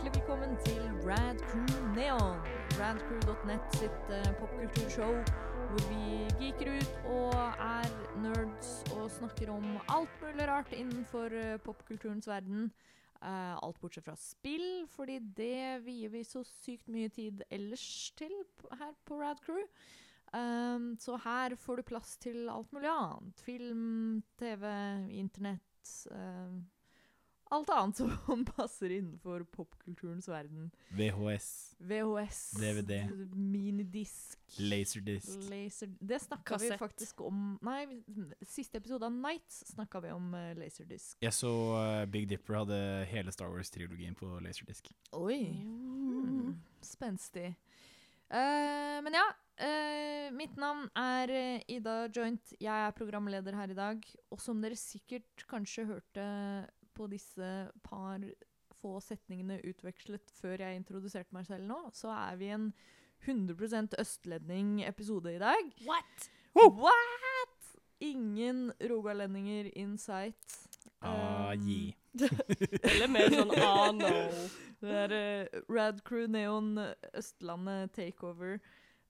hjertelig velkommen til Rad Crew Neon. Radcrew.net sitt uh, popkulturshow hvor vi geeker ut og er nerds og snakker om alt mulig rart innenfor uh, popkulturens verden. Eh, alt bortsett fra spill, fordi det vier vi så sykt mye tid ellers til her på Rad Crew. Um, så her får du plass til alt mulig annet. Film, TV, internett. Uh, alt annet som passer innenfor popkulturens verden. VHS. VHS. DVD. Minidisk. Laserdisk. Laser, det snakka vi faktisk om Nei, siste episode av Nights snakka vi om uh, laserdisk. Jeg så uh, Big Dipper hadde hele Star Wars-trilogien på laserdisk. Oi. Mm. Spenstig. Uh, men ja, uh, mitt navn er Ida Joint. Jeg er programleder her i dag. Og som dere sikkert kanskje hørte på disse par få setningene utvekslet før jeg introduserte meg selv nå, så er vi en 100% østlending-episode i dag. What? What?! Ingen rogalendinger in sight. Ah, Um, gi. Eller mer sånn ah no. Det er uh, Rad Crew Neon Østlandet takeover.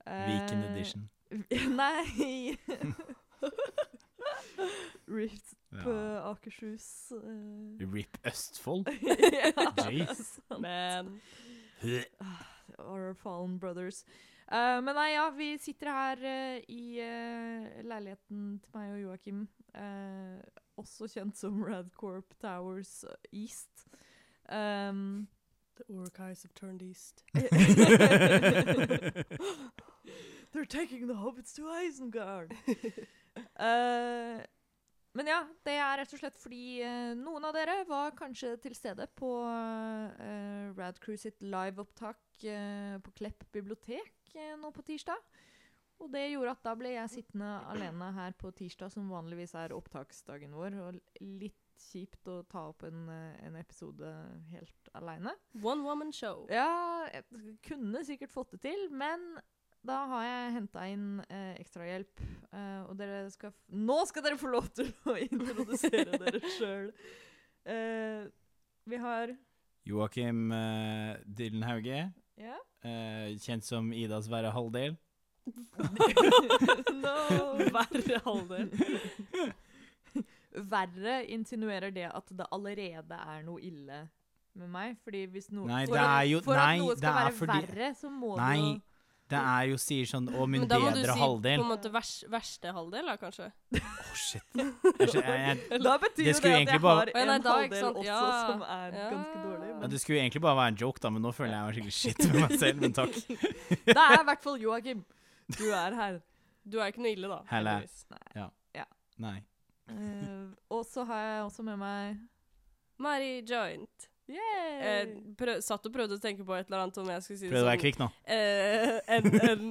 Uh, Weekend edition. Nei! Rift på Ja. Akershus. Uh... RIP Østfold. ja, Jeez. Men Our Fallen Brothers. Uh, men nei, ja, vi sitter her uh, i uh, leiligheten til meg og Joakim. eh, også kjent som Radcorp Towers East. Um, The Orcais have turned east. They're taking the hobbits to Isengard. Eh, men ja, det er rett og slett fordi eh, noen av dere var kanskje til stede på uh, Rad Crew sitt liveopptak uh, på Klepp bibliotek eh, nå på tirsdag. Og det gjorde at da ble jeg sittende alene her på tirsdag, som vanligvis er opptaksdagen vår. Og litt kjipt å ta opp en, eh, en episode helt aleine. One woman show. Ja, jeg kunne sikkert fått det til, men da har jeg henta inn eh, ekstrahjelp. Eh, og dere skal f Nå skal dere få lov til å introdusere dere sjøl. Eh, vi har Joakim eh, Dylan Hauge, Ja? eh, kjent som Idas verre halvdel. no. Verre halvdel. Verre insinuerer det at det allerede er noe ille med meg. Fordi hvis noe Nei, for, det er jo- for nei, at noe det skal er være fordi- verre, så må Nei, det jo Det er jo sier sånn Å, min bedre halvdel. Men da må du si på en måte vers, verste halvdel, da, kanskje. Å, shit. Jeg, jeg, jeg, Da betyr Det jo det at jeg bare- har en nei, da, halvdel sant? også Ja. som er Ja. ganske dårlig. ja, det skulle jo egentlig bare være en joke, da, men nå føler jeg meg skikkelig shit med meg selv. Men takk. det er i hvert fall Joakim. Du er her. Du er ikke noe ille, da. Helle. ja. Nei. Uh, og så har jeg også med meg Mari Joint. Yay! Eh, prøv, satt og prøvde å tenke på et eller annet om jeg skulle si det Prøv å være kvikk nå. eh, en, en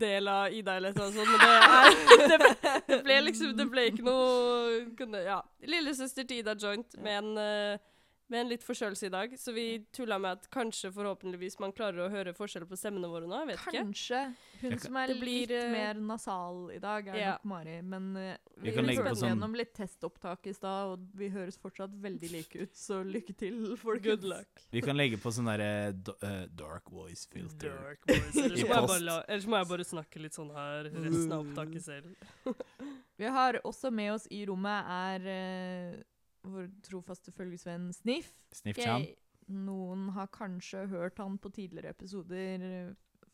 del av Ida eller noe sånt, men det, er, det, det ble liksom Det ble ikke noe kunne, Ja. Lillesøster til Ida Joint med en, eh, med en litt forkjølelse i dag, så vi tulla med at kanskje forhåpentligvis man klarer å høre forskjell på stemmene våre nå. Jeg vet ikke. Kanskje. Hun som er blir, litt eh, mer nasal i dag, er ja. nok Mari. Men uh, Vi vi prøvde sånn- gjennom litt testopptak i stad, og vi høres fortsatt veldig like ut, så lykke til, folkens. Good luck. Vi kan legge på sånn derre eh, dark voice filter. Dark voice. Ellers I må, post. bare ellers må jeg bare snakke litt sånn her resten av opptaket selv. Vi har også med oss i rommet er eh, vår trofaste følgesvenn Sniff. Sniff okay. Noen har kanskje hørt han på tidligere episoder.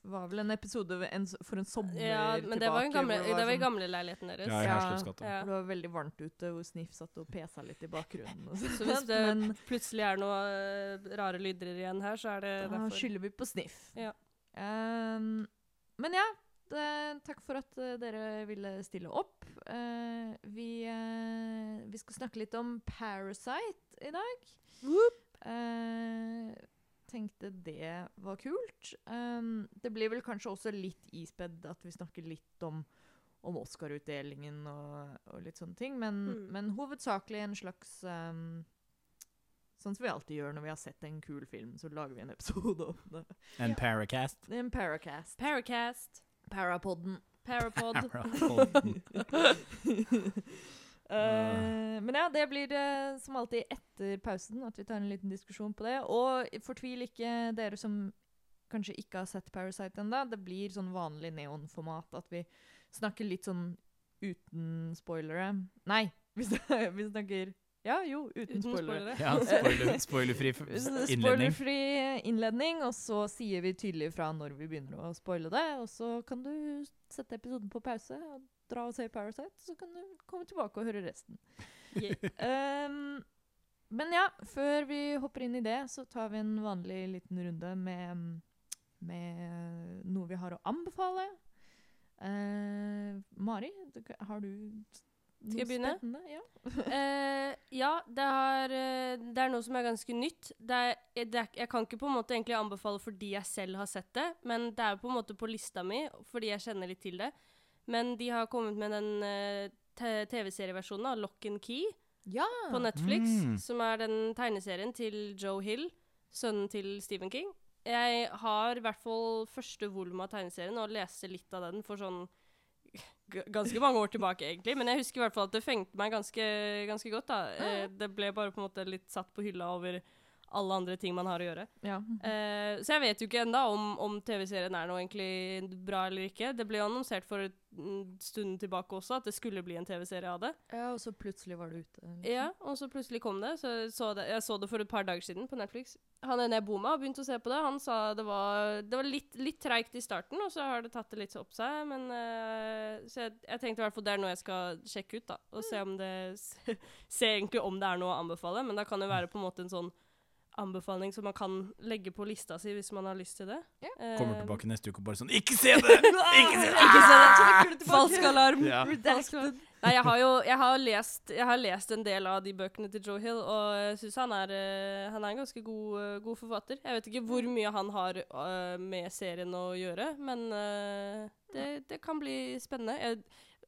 Det var vel en episode en, for en sommer Ja, men det var, tilbake, en gamle, det var i gamleleiligheten gamle leiligheten deres. Ja, Ja. Ja. det var veldig varmt ute, hvor Sniff satt og pesa litt i bakgrunnen. Og Så hvis det men plutselig er noe eh, rare lyder igjen her, så er det da derfor. skylder vi på Sniff. Ja. Um, men ja, takk for at eh, dere ville stille opp. Eh, vi, eh, vi skal snakke litt om Parasite i dag. Eh, tenkte det var kult. Um, det blir vel kanskje også litt ispedd at vi snakker litt om, om Oscar-utdelingen og, og litt sånne ting, men, Mm. men hovedsakelig en slags um, Sånn som vi alltid gjør når vi har sett en kul film, så lager vi en episode om det. En paracast. En Paracast. Paracast, Parapodden. Parapod. Eh, men ja, det blir uh, som alltid etter pausen at vi tar en liten diskusjon på det. Og fortvil ikke dere som kanskje ikke har sett Parasite ennå. Det blir sånn vanlig neonformat at vi snakker litt sånn uten spoilere. Nei, vi snakker Ja, jo, uten, Uten spoilere. Ja, spoiler, spoilerfri innledning. Spoilerfri innledning, og så sier vi tydelig fra når vi begynner å spoile det. Og så kan du sette episoden på pause og dra og se Parasite, så kan du komme tilbake og høre resten. Yeah. Um, men ja, før vi hopper inn i det, så tar vi en vanlig liten runde med, med noe vi har å anbefale. Uh, Mari, du, har du Skal jeg begynne? spennende? Ja. uh, ja, det, har, eh, det er noe som er ganske nytt. Det er, det er, jeg kan ikke på en måte egentlig anbefale fordi jeg selv har sett det, men det er på en måte på lista mi fordi jeg kjenner litt til det. Men de har kommet med den uh, TV-serieversjonen av Lock and Key ja. på Netflix, Mm. som er den tegneserien til Joe Hill, sønnen til Stephen King. Jeg har i hvert fall første volum av tegneserien og leste litt av den for sånn ganske mange år tilbake, egentlig. Men jeg husker i hvert fall at det fengte meg ganske, ganske godt. da. Eh, det ble bare på en måte litt satt på hylla over alle andre ting man har å gjøre. ja. Uh, så jeg vet jo ikke enda om, om TV-serien er noe egentlig bra eller ikke. Det ble jo annonsert for en stund tilbake også at det skulle bli en TV-serie av det. ja, og så plutselig var det ute. liksom. Ja, og så plutselig kom det. Så jeg så det, jeg så det for et par dager siden på Netflix. Han ene jeg bor med, har begynt å se på det. Han sa det var, det var litt, litt treigt i starten, og så har det tatt det litt opp seg. Men uh, Så jeg, jeg tenkte i hvert fall det er noe jeg skal sjekke ut, da. Og se om det Se egentlig om det er noe å anbefale. Men da kan det være på en måte en sånn anbefaling som man kan legge på lista si hvis man har lyst til det. Ja. Eh, Kommer tilbake neste uke og bare sånn Ikke se det! Ikke se det! Ah! det! Falsk alarm! Ja. Nei, jeg har jo jeg har lest, jeg har lest en del av de bøkene til Joe Hill, og jeg syns han, eh, han er en ganske god, eh, god forfatter. Jeg vet ikke hvor mye han har med serien å gjøre, men det, det kan bli spennende. Jeg,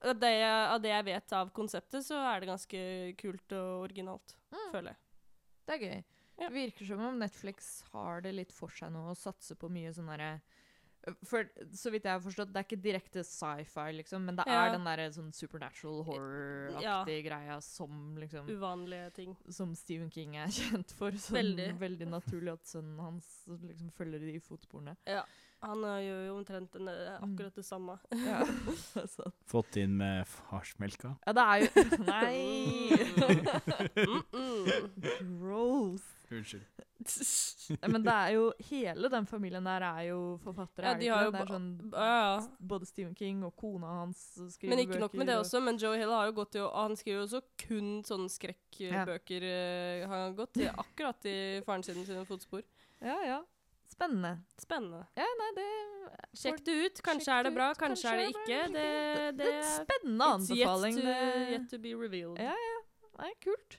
av, det av det jeg vet av konseptet, så er det ganske kult og originalt, Mm. føler jeg. Det er gøy. Ja. Det virker som om Netflix har det litt for seg nå å satse på mye sånn derre For så vidt jeg har forstått, det er ikke direkte sci-fi, liksom, men det Ja. er den der sånn supernatural horror-aktige greia som liksom Uvanlige ting. Som Stephen King er kjent for. Sånn, Veldig. veldig naturlig at sønnen hans liksom følger de fotsporene. Han eh, gjør jo omtrent den, eh, akkurat det samme. Ja. Fått inn med farsmelka. ja, det er jo Nei! Mm -mm. Gross. Unnskyld. Men det er jo Hele den familien der er jo forfattere. Ja, de har jo det er sånn Ja, ja. Både Stephen King og kona hans skriver Men ikke nok med det også, men Joe Hill har jo gått til Han skriver jo også kun sånne skrekkbøker. Ja. Han har gått til akkurat i faren sin sine fotspor. Ja, ja. Spennende. Spennende. Ja, nei, det Sjekk det ut. Kanskje er det bra, ut, kanskje er det ikke. det Det, Det er spennende It's yet anbefaling. to, yet to be revealed. Ja, Nei, kult.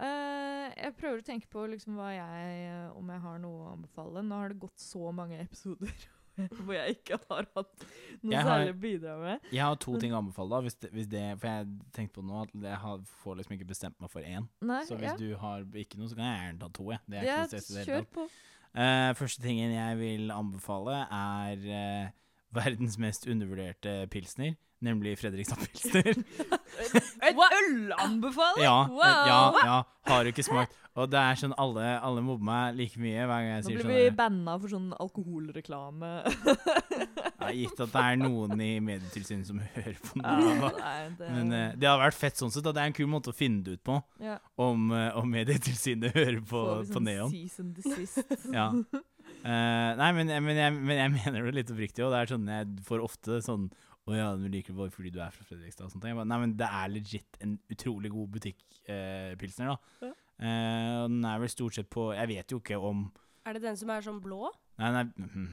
Eh, jeg prøver å tenke på liksom hva jeg, eh, om jeg har noe å anbefale. Nå har det gått så mange episoder hvor jeg ikke har hatt noe har- særlig å bidra med. Jeg har to ting å anbefale. da, hvis det, hvis det, For jeg tenkte på nå at jeg har, får liksom ikke bestemt meg for én. Nei, Så hvis ja. du har ikke noe, så kan jeg gjerne ta to. Jeg. Det er Ja, ikke noe stress i det hele tatt. på. Eh, første tingen jeg vil anbefale, er eh, verdens mest undervurderte pilsner, nemlig Fredrikstad Pilsner. Et ølanbefaling! ja, Wow! ja, ja, har du ikke smakt. Og det er sånn alle, alle mobber meg like mye hver gang jeg Nå sier blir sånn. vi der. banna for sånn alkoholreklame. Ja, gitt at det er noen i Medietilsynet som hører på Ja, det, Men uh, det hadde vært fett sånn sett. at Det er en kul måte å finne det ut på, ja, om, uh, om Medietilsynet hører på, får vi på sånn Neon. Cease and desist. Ja. Eh, nei, men, men, jeg, men jeg mener det litt oppriktig, og det er sånn jeg får ofte sånn Å ja, du liker det fordi du er fra Fredrikstad og sånne Jeg bare, nei, men det er legit en utrolig god butikkpilsner, uh, pilsner, da. Ja. Uh, og den er vel stort sett på Jeg vet jo ikke om Er det den som er sånn blå? Nei, nei. mhm,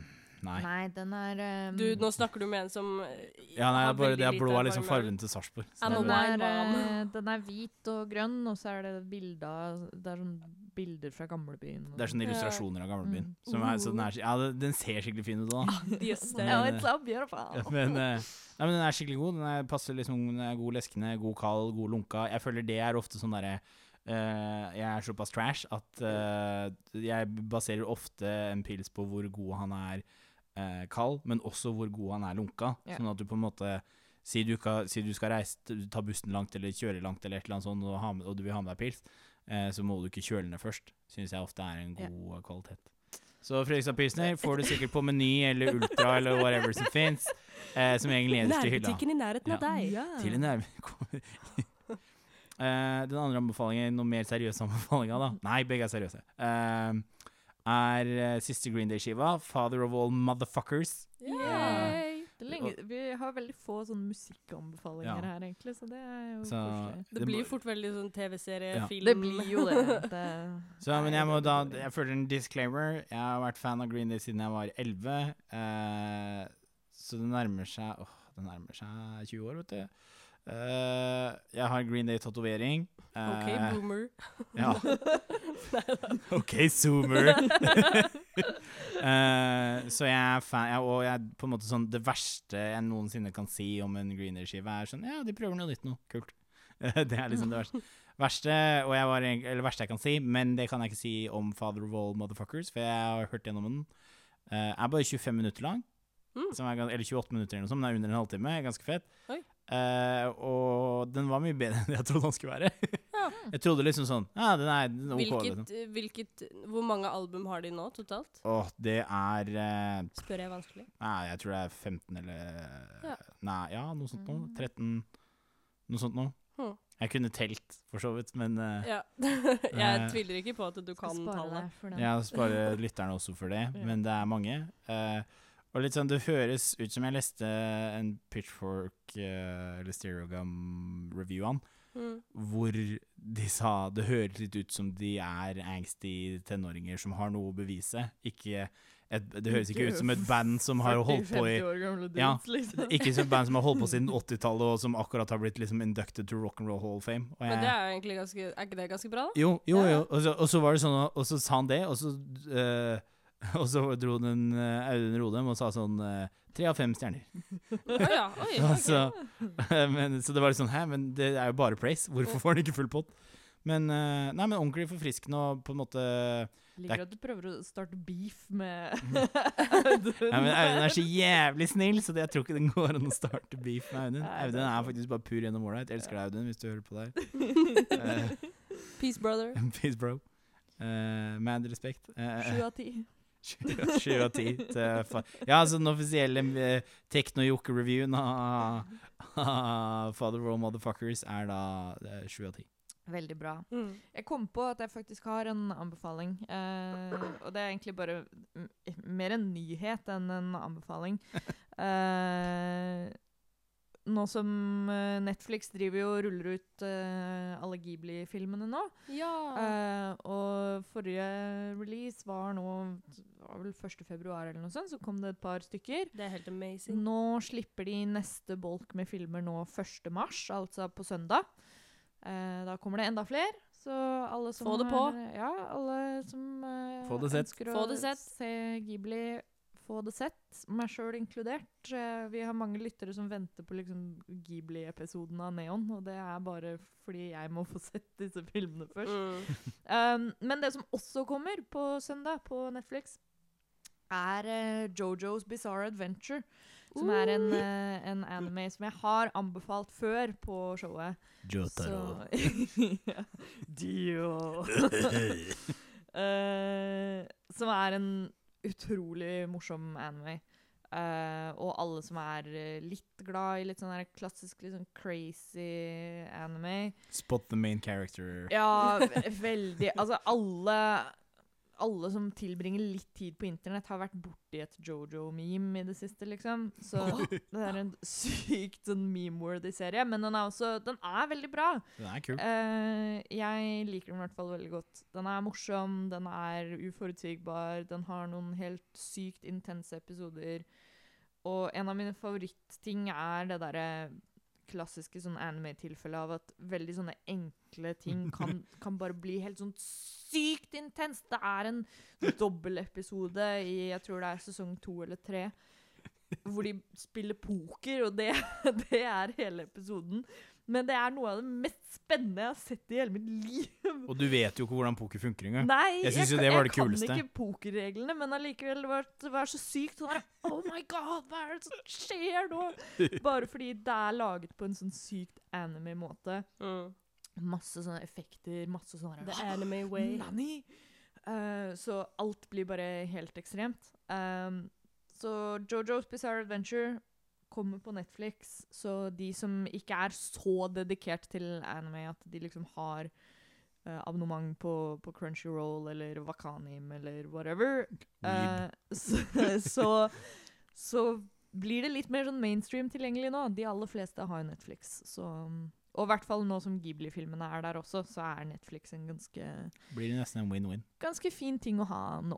nei. Nei, den er um, Du, nå snakker du med en som eh, Ja, nei, bare det er blå er liksom fargen til Sarpsborg. Den, eh, den er hvit og grønn, og så er det bilder av Det er sånn bilder fra gamlebyen. det er sånne illustrasjoner av gamlebyen. Mm. Som er, så den, er, ja, den ser skikkelig fin ut. da Yes, det. Ja, Men, it's so beautiful. Men, eh, nei, men den er skikkelig god. Den er, passer liksom, den er god leskende, god kald, god lunka. Jeg føler det er ofte sånn derre Uh, Jeg er såpass trash at uh, jeg baserer ofte en pils på hvor god han er uh, kald, men også hvor god han er lunka. Yeah. Sånn at du på en måte Si du, skal, si du skal reise, ta bussen langt eller kjøre langt, eller et eller annet sånt, og, ha med, og du vil ha med deg pils, eh, så må du ikke kjøle ned først. Syns jeg ofte er en god ja. kvalitet. Så Fredrikstad Pilsner får du sikkert på Meny eller Ultra eller whatever som fins, eh, som egentlig nederst i hylla. Nærbutikken i nærheten av deg. Ja. Til en nærme Eh, Den andre anbefalingen, noe mer seriøse anbefalinger, da Nei, begge er seriøse. Eh, er eh, siste Green Day-skiva, 'Father of All Motherfuckers'. Yay. Det er lenge, vi har veldig få sånne musikkanbefalinger Ja. her, egentlig, så det er jo Så koselig. Det blir jo fort veldig sånn TV-seriefilm. Ja. Det blir jo det. det Så, men jeg må da Jeg føler en disclaimer. Jeg har vært fan av Green Day siden jeg var 11. eh, så det nærmer seg Åh, det nærmer seg 20 år, vet du. Eh, jeg har Green Day-tatovering. OK, Eh, boomer. Ja. OK, zoomer. uh, så jeg er fan jeg, Og jeg, på en måte sånn det verste jeg noensinne kan si om en Green Day-skive, er sånn Ja, de prøver noe nytt nå. Kult. det er liksom det verste. verste og jeg var, eller verste jeg kan si, men det kan jeg ikke si om Father of All Motherfuckers, for jeg har hørt gjennom den. Er bare 25 minutter lang. Mm. Som er, eller 28 minutter eller noe sånt, men det er under en halvtime. Ganske fett. Oi. Eh, og den var mye bedre enn jeg trodde den skulle være. Ja. Jeg trodde liksom sånn Ja, den er den er ok. liksom. Hvilket, hvilket Hvor mange album har de nå totalt? Åh, det er uh, Spør jeg vanskelig. Nei, jeg tror det er 15 eller Ja. Nei, ja, noe sånt noe. Mm. 13 Noe sånt noe. Hmm. Jeg kunne telt, for så vidt, men uh, Ja. jeg tviler ikke på at du kan tallet. jeg sparer lytterne også for det. Ja. Men det er mange. Eh, og litt sånn, det høres ut som jeg leste en Pitchfork uh, eller Stereogam-review av Mm. hvor de sa det høres litt ut som de er angsty tenåringer som har noe å bevise. Ikke et, det høres ikke ut som et band som har holdt på i 40-50 år gamle dudes, Ja, liksom. Ikke som et band som har holdt på siden 80-tallet, og som akkurat har blitt liksom inducted to Rock and Roll Hall of Fame. Og Men det er egentlig ganske Er ikke det ganske bra, da? jo, jo, jo. Og så, og så var det sånn, og så sa han det, og så eh, Og så dro den uh, Audun Rodem og sa sånn eh, Tre av fem stjerner. Oh ja. Oi. ok. Altså, men, så det var litt sånn Hæ, men det er jo bare praise. Hvorfor får han ikke full pott? Men eh, Nei, men ordentlig forfriskende og på en måte Liker at du prøver å starte beef med Audun. Ja, men Audun er så jævlig snill, så det, jeg tror ikke det går an å starte beef med Audun. Er Audun er faktisk bare pur gjennom ålreit. Elsker deg, Audun, hvis du hører på der. Eh, Peace, brother. Peace, bro. Uh, mad respekt. Eh, Sju av ti. Sju av ti. til fa- Ja, altså den offisielle uh, Tekno-Jokke-reviewen av av Father of All Motherfuckers er da eh, sju av ti. Veldig bra. Mm. Jeg kom på at jeg faktisk har en anbefaling. eh, og det er egentlig bare m mer en nyhet enn en anbefaling. Eh, nå som eh, Netflix driver jo og ruller ut uh, alle Ghibli-filmene nå. Ja. Uh, og forrige release var nå var vel 1. februar eller noe sånt, så kom det et par stykker. det er helt amazing. Nå slipper de neste bolk med filmer nå 1. mars, altså på søndag. Uh, da kommer det enda flere. Så alle som Få det har, Ja, alle som Få det sett. ønsker Få å det sett. se Ghibli, få det sett. Meg sjøl inkludert. Eh, vi har mange lyttere som venter på liksom, Ghibli-episoden av Neon, og det er bare fordi jeg må få sett disse filmene først. Mm. Um, men det som også kommer på søndag på Netflix, er uh, Jojo's Bizarre Adventure. Som er en, uh, en anime som jeg har anbefalt før på showet. Jotaro. Så ja. Dio. Eh, som er en utrolig morsom anime. Uh, og alle som er eh, litt glad i litt sånn der klassisk litt sånn crazy anime, Spot the main character. ja, veldig. Altså, alle alle som tilbringer litt tid på internett, har vært borti et Jojo-meme i det siste, liksom. Så det er en sykt sånn meme-worthy serie. Men den er også Den er veldig bra. Den er kul. Uh, jeg liker den i hvert fall veldig godt. Den er morsom, den er uforutsigbar, den har noen helt sykt intense episoder. Og en av mine favorittting er det derre klassiske sånn anime-tilfellet av at veldig sånne enkle ting kan, kan bare bli helt sånn sykt intenst. Det er en dobbeltepisode i jeg tror det er sesong to eller tre, hvor de spiller poker, og det, det er hele episoden. Men det er noe av det mest spennende jeg har sett i hele mitt liv. Og du vet jo ikke hvordan poker funker engang. Nei, Jeg jeg, jo kan- det var Jeg kan ikke pokerreglene, men allikevel, var, det var så sykt. Sånn der, oh my god, hva er det som skjer nå? Bare fordi det er laget på en sånn sykt anime-måte. Mm. Masse sånne effekter, masse sånne The anime way. Nani? Uh, så alt blir bare helt ekstremt. Um, så Jojo's Bizarre Adventure kommer på Netflix, så de som ikke er så dedikert til anime at de liksom har uh, abonnement på, på Crunchyroll eller Wakanim eller whatever, uh, så, så, så blir det litt mer sånn mainstream tilgjengelig nå. De aller fleste har jo Netflix, så og i hvert fall nå som Ghibli-filmene er der også, så er Netflix en ganske, Blir det nesten en win-win. ganske fin ting å ha nå.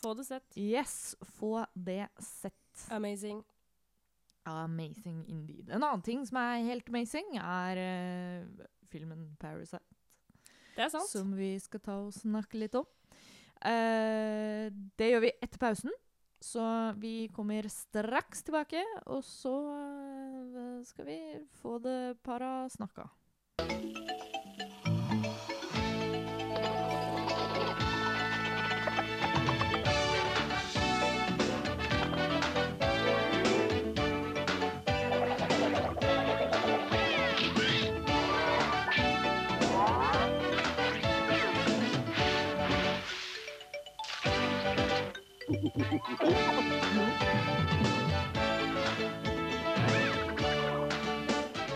Få det sett. Yes, få det sett. Amazing. Amazing indeed. En annen ting som er helt amazing, er uh, filmen 'Parasite', Det er sant. som vi skal ta og snakke litt om. Uh, det gjør vi etter pausen, så vi kommer straks tilbake, og så uh, skal vi få det para snakka.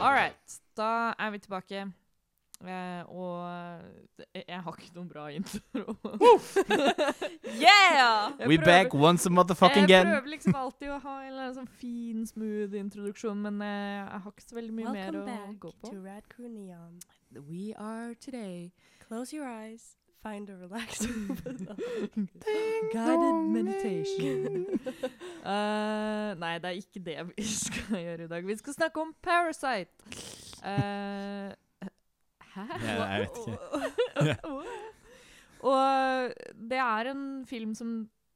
All right, da er vi tilbake. Eh, og det- jeg har ikke noen bra intro. Yeah! Jeg We prøver- back once a motherfucking Jeg prøver liksom alltid å ha en eller annen sånn fin, smooth introduksjon, men eh, jeg har ikke så veldig mye mer å gå på. to Rad Crew Neon. We are today Close your eyes. Find a relaxing Guided meditation. uh, nei, det er ikke det vi skal gjøre i dag. Vi skal snakke om Parasite. Uh, hæ? Ja, jeg vet ikke. Og det er en film som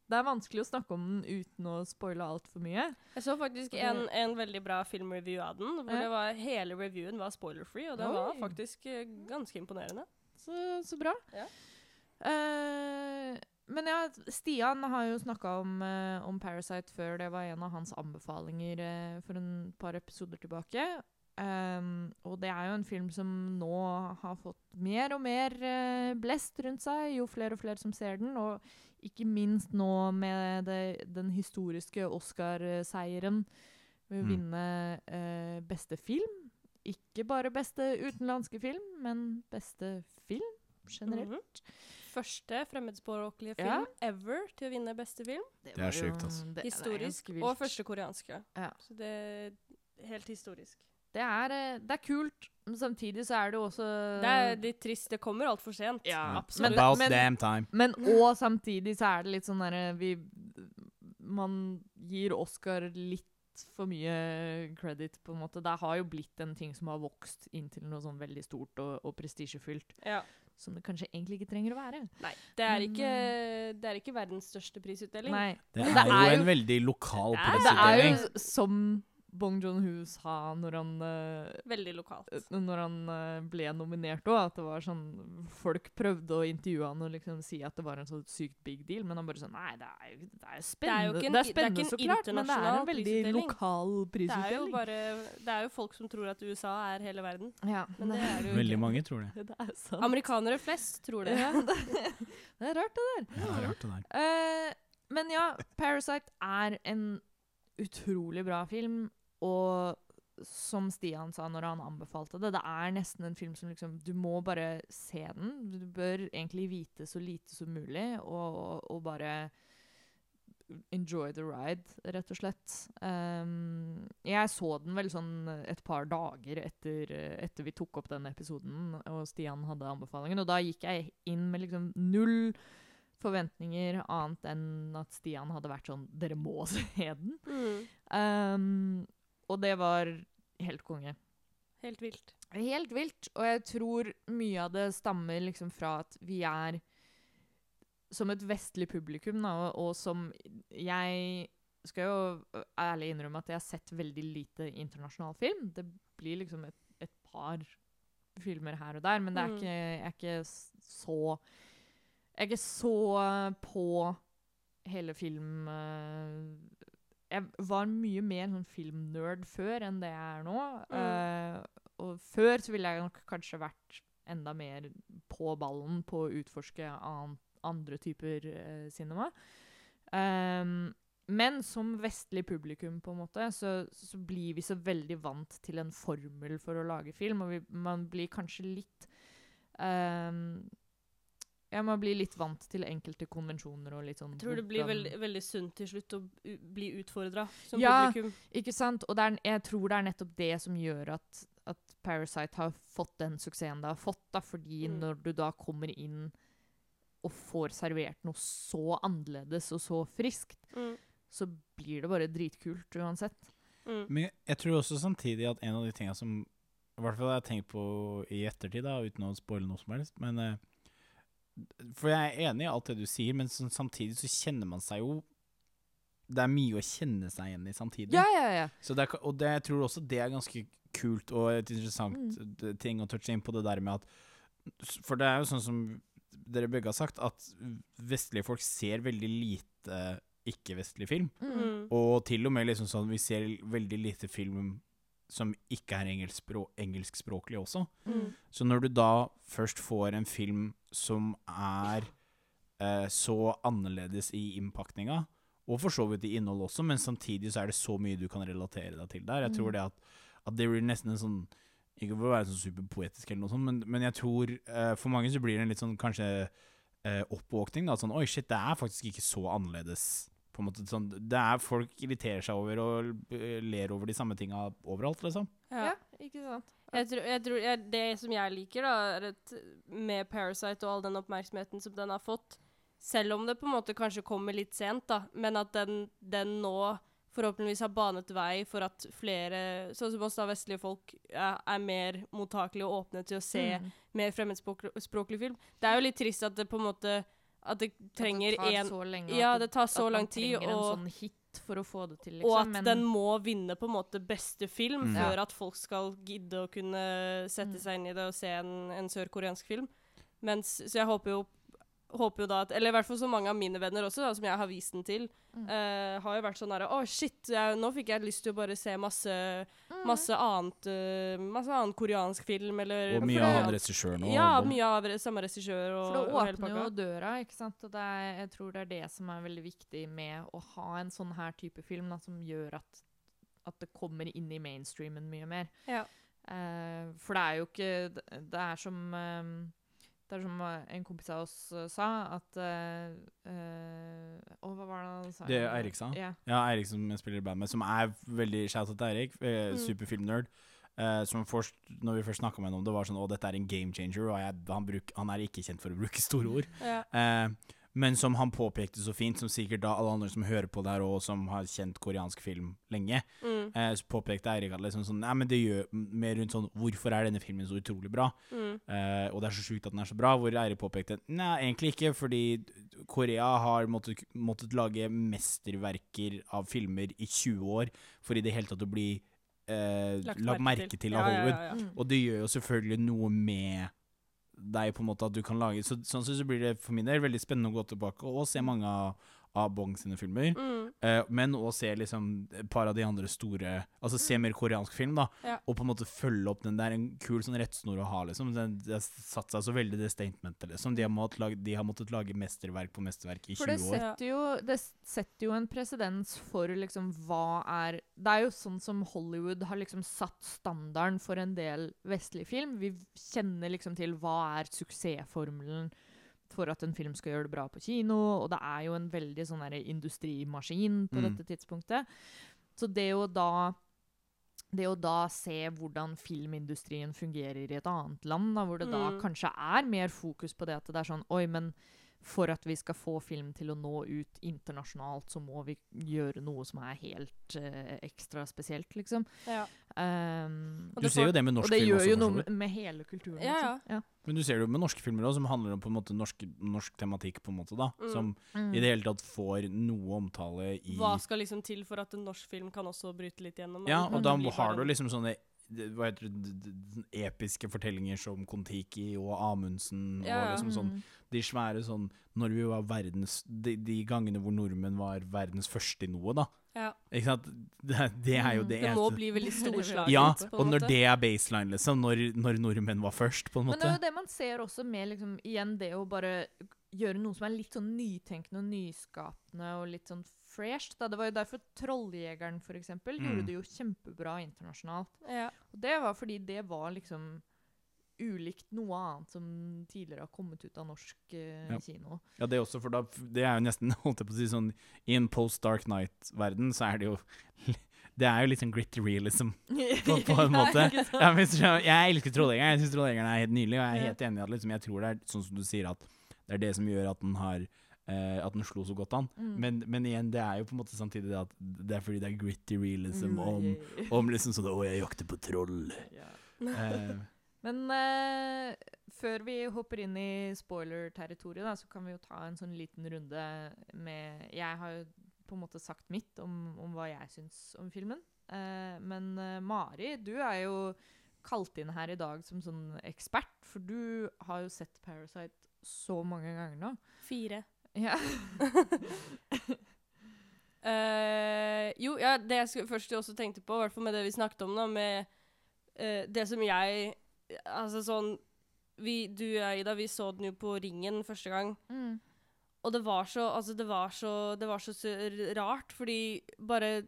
Det er vanskelig å snakke om den uten å spoile altfor mye. Jeg så faktisk en, en veldig bra filmreview av den, hvor det var, hele reviewen var spoiler-free, og det Oi. var faktisk eh, ganske imponerende. Så, så bra. Ja. Eh, men ja, Stian har jo snakka om, uh, om Parasite før. Det var en av hans anbefalinger uh, for en par episoder tilbake. Um, og det er jo en film som nå har fått mer og mer uh, blest rundt seg, jo flere og flere som ser den. Og ikke minst nå med det, den historiske Oscar-seieren ved å Mm. vinne eh, beste film. Ikke bare beste utenlandske film, men beste film generelt. Mhm. Første fremmedspråklige Ja. film ever til å vinne beste film. Det er var sjukt, altså. det- det er Historisk. Og første koreanske. Ja. Så det er helt historisk. Det er, eh, det er kult, men samtidig så er det også Det er litt trist. Det kommer altfor sent. Ja, absolutt. men- About damn time. Men og samtidig så er det litt sånn derre vi Man gir Oscar litt for mye credit, på en måte. Det har jo blitt en ting som har vokst inn til noe sånn veldig stort og, og prestisjefylt, Ja. Som det kanskje egentlig ikke trenger å være. Nei. Det er, ikke, det er ikke verdens største prisutdeling. Nei. Det er, det er jo jo- en veldig lokal er- Det er jo som Bong Joon-ho sa når han eh, Veldig lokalt. når han eh, ble nominert òg, at det var sånn Folk prøvde å intervjue han og liksom si at det var en så sykt big deal, men han bare sånn Nei, det er jo, det er jo spennende, ikke en- det er det er spennende ikke en så klart, men det er en veldig prisutdeling. lokal Det er, jo bare, det er jo folk som tror at USA er hele verden. ja, Men det er jo Veldig ikke. mange tror det. Det er sant. Amerikanere flest tror det. Ja, det, det er rart, det der. Ja, det er rart det der. Uh, men ja, 'Parasite' er en utrolig bra film, og som Stian sa når han anbefalte det, det er nesten en film som liksom Du må bare se den. Du bør egentlig vite så lite som mulig, og, og bare enjoy the ride, rett og slett. Um, jeg så den vel sånn et par dager etter, etter vi tok opp den episoden, og Stian hadde anbefalingen, og da gikk jeg inn med liksom null forventninger annet enn at Stian hadde vært sånn Dere må se den. Mm. Um, og det var helt konge. Helt vilt. Helt vilt. Og jeg tror mye av det stammer liksom fra at vi er som et vestlig publikum, da, og, og som Jeg skal jo ærlig innrømme at jeg har sett veldig lite internasjonal film. Det blir liksom et, et par filmer her og der, men det er Mm. ikke, jeg er ikke så Jeg er ikke så på hele film eh, Jeg var mye mer sånn filmnerd før enn det jeg er nå. Mm. Uh, og før så ville jeg nok kanskje vært enda mer på ballen på å utforske an andre typer uh, cinema. Um, men som vestlig publikum, på en måte, så, så blir vi så veldig vant til en formel for å lage film, og vi, man blir kanskje litt ehm, Ja, må bli litt vant til enkelte konvensjoner og litt sånn Jeg tror det blir hvordan- veldig, veldig sunt til slutt å bli utfordra som Ja. publikum. Ikke sant? Og det er, jeg tror det er nettopp det som gjør at, at Parasite har fått den suksessen det har fått. da, Fordi Mm. når du da kommer inn og får servert noe så annerledes og så friskt, Mm. så blir det bare dritkult uansett. Mm. Men jeg, jeg tror også samtidig at en av de tinga som I hvert fall jeg har tenkt på i ettertid, da, uten å spoile noe som helst men, eh, For jeg er enig i alt det du sier, men så, samtidig så kjenner man seg jo Det er mye å kjenne seg igjen i samtidig. Ja, ja, ja. Så det er, og det, jeg tror også det er ganske kult og et interessant Mm. ting å touche inn på det der med at For det er jo sånn som dere begge har sagt, at vestlige folk ser veldig lite ikke-vestlig film. Mm. Mm. Og til og med liksom sånn vi ser veldig lite film som ikke er engelskspråk, engelskspråklig også. Mm. Så når du da først får en film som er eh, så annerledes i innpakninga, og for så vidt i innhold også, men samtidig så er det så mye du kan relatere deg til der. Jeg tror Mm. det at, at det blir nesten en sånn Ikke for å være sånn superpoetisk, eller noe sånt, men, men jeg tror eh, for mange så blir det en litt sånn kanskje eh, oppvåkning. da, Sånn Oi, shit, det er faktisk ikke så annerledes. På en måte sånn, det er Folk irriterer seg over og ler over de samme tinga overalt, liksom. ja. ikke sant? Jeg tror, jeg tror jeg, Det som jeg liker, da, er at med Parasite og all den oppmerksomheten som den har fått, selv om det på en måte kanskje kommer litt sent, da, men at den, den nå forhåpentligvis har banet vei for at flere, sånn som oss da, vestlige folk, er, er mer mottakelige og åpne til å se Mm. mer fremmedspråklig film. Det er jo litt trist at det på en måte At det trenger at det tar så lenge, Ja, det tar så at lang man tid, trenger og- en sånn hit for å få det til, liksom. Og at men, den må vinne på en måte beste film Mm. før Ja. at folk skal gidde å kunne sette Mm. seg inn i det og se en, en sørkoreansk film. Mens, så jeg håper jo, håper jo da at Eller i hvert fall så mange av mine venner også, da, som jeg har vist den til, Mm. uh, har jo vært sånn herre Å, shit, jeg, nå fikk jeg lyst til å bare se masse, Mm. masse annet uh, Masse annen koreansk film, eller Og mye det- av han regissøren òg. Ja, mye av samme regissør og, For det og åpner jo døra, ikke sant. Og det er, jeg tror det er det som er veldig viktig med å ha en sånn her type film, da, som gjør at, at det kommer inn i mainstreamen mye mer. Ja. Uh, for det er jo ikke Det det er som det er som en kompis av oss eh, sa, at uh, uh, Å, hva var det han sa? Det er Eirik sa? Ja. Ja, Eirik som jeg spiller i band med, som er veldig shout out til Eirik. Eh, Mm. Superfilmnerd. Uh, som først, når vi først snakka med ham om det, var sånn Å, dette er en game changer, og jeg, han, bruk, han er ikke kjent for å bruke store ord. Ja. Eh, men som han påpekte så fint, som sikkert da alle andre som hører på det her, og som har kjent koreansk film lenge, Mm, eh, så påpekte Eirik at liksom sånn Nei, men det gjør mer rundt sånn Hvorfor er denne filmen så utrolig bra? mm, Eh, og det er så sjukt at den er så bra. Hvor Eirik påpekte Nei, egentlig ikke, fordi Korea har måttet, måttet lage mesterverker av filmer i 20 år for i det hele tatt å bli eh, lagt merke til av Ja, ja, Hollywood. ja, ja. Mm. Og det gjør jo selvfølgelig noe med deg, på en måte, at du kan lage så, Sånn sett så blir det for min del veldig spennende å gå tilbake og se mange av, av Bong sine filmer. Mm, Eh, men å se liksom et par av de andre store Altså se mer koreansk film, da. Ja. Og på en måte følge opp den. Det er en kul sånn rettsnor å ha, liksom. Den, det har satt seg så veldig, det statementet, liksom. De har, måttet lage, de har måttet lage mesterverk på mesterverk i For 20 det år. setter jo, det setter jo en presedens for liksom hva er Det er jo sånn som Hollywood har liksom satt standarden for en del vestlig film. Vi kjenner liksom til hva er suksessformelen for at en film skal gjøre det bra på kino, og det er jo en veldig sånn industrimaskin på Mm. dette tidspunktet. Så det å da det å da se hvordan filmindustrien fungerer i et annet land, da, hvor det da Mm. kanskje er mer fokus på det at det er sånn Oi, men for at vi skal få film til å nå ut internasjonalt, så må vi gjøre noe som er helt uh, ekstra spesielt, liksom. ja. Um, Du ser jo det med og norsk det film også, jo gjør jo noe med, hele kulturen. Ja, liksom. ja. Men du ser det jo med norske filmer òg, som handler om på en måte norsk, norsk tematikk, på en måte, da. Mm. Som Mm. i det hele tatt får noe omtale i Hva skal liksom til for at en norsk film kan også bryte litt gjennom? Ja, og da har du liksom sånne hva heter det, episke fortellinger som Kon-Tiki og Amundsen Ja, ja. og liksom sånn Mm. De svære sånn Når vi var verdens de, de gangene hvor nordmenn var verdens første i noe, da. Ja. Ikke sant? Det, det er jo Mm, det Det må bli veldig Det storslagent. Ja, og når det er baseline, liksom, når, når nordmenn var først, på en måte. Men det er jo det man ser også med liksom, igjen det å bare gjøre noe som er litt sånn nytenkende og nyskapende og litt sånn fresh. Da. Det var jo derfor 'Trolljegeren' for eksempel, Mm. gjorde det jo kjempebra internasjonalt. Ja. Og det var fordi det var liksom ulikt noe annet som tidligere har kommet ut av norsk eh, Ja. kino. Ja, det også, for da Det er jo nesten, holdt jeg på å si, sånn I en post Dark Night-verden, så er det jo Det er jo litt sånn gritty realism, på, på en måte. Ja, jeg, jeg elsker Trolljegeren. Jeg syns Trolljegeren er helt nydelig, og jeg er helt enig i at liksom, jeg tror det er sånn som du sier, at det er det som gjør at den har Uh, At den slo så godt an. Mm. Men, men igjen, det er jo på en måte samtidig det at det er fordi det er gritty realism Mm, om, om liksom sånn Å, jeg jakter på troll. Ja. Eh, Men eh, før vi hopper inn i spoiler-territoriet, så kan vi jo ta en sånn liten runde med Jeg har jo på en måte sagt mitt om, om hva jeg syns om filmen. Eh, men eh, Mari, du er jo kalt inn her i dag som sånn ekspert, for du har jo sett Parasite så mange ganger nå. Fire. Ja. uh, jo, ja, det jeg først også tenkte på, i hvert fall med det vi snakket om, da, med uh, det som jeg Altså sånn vi, Du og jeg, Ida, vi så den jo på Ringen første gang. Mm. Og det var så Altså, det var så, det var så rart, fordi bare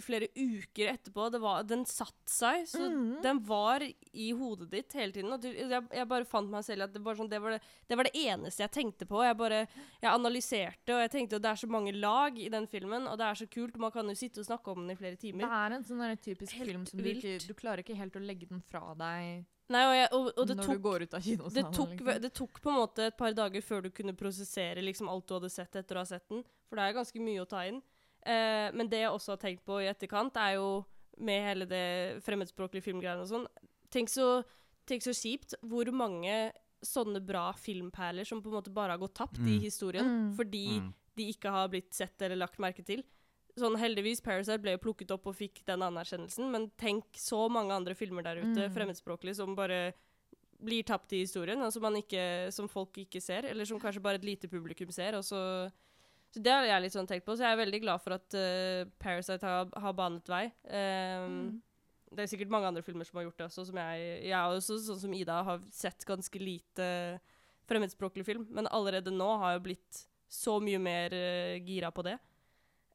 flere uker etterpå det var, Den satt seg. Så mm. den var i hodet ditt hele tiden. Du, jeg, jeg bare fant meg selv at det, sånn, det, var det, det var det eneste jeg tenkte på. Jeg bare, jeg analyserte, og jeg tenkte at det er så mange lag i den filmen, og det er så kult. Man kan jo sitte og snakke om den i flere timer. Det er en sånn typisk Helt film som du Du klarer ikke helt å legge den fra deg Nei, og, jeg, og, og det når tok du går ut av det tok, liksom. det tok på en måte et par dager før du kunne prosessere liksom alt du hadde sett etter å ha sett den. For det er ganske mye å ta inn. Eh, men det jeg også har tenkt på i etterkant, er jo med hele det fremmedspråklige filmgreiene og sånn tenk så, tenk så kjipt hvor mange sånne bra filmperler som på en måte bare har gått tapt i Mm. historien Mm. fordi Mm. de ikke har blitt sett eller lagt merke til. Sånn Heldigvis, Parasite ble jo plukket opp og fikk den anerkjennelsen, men tenk så mange andre filmer der ute, Mm. fremmedspråklige, som bare blir tapt i historien, altså ikke, som folk ikke ser, eller som kanskje bare et lite publikum ser. Og så, så det har jeg litt sånn tenkt på, så jeg er veldig glad for at uh, Parasite har, har banet vei. Um, Mm. Det er sikkert mange andre filmer som har gjort det også, som jeg, jeg også, sånn som Ida, har sett ganske lite fremmedspråklig film, men allerede nå har jeg blitt så mye mer uh, gira på det.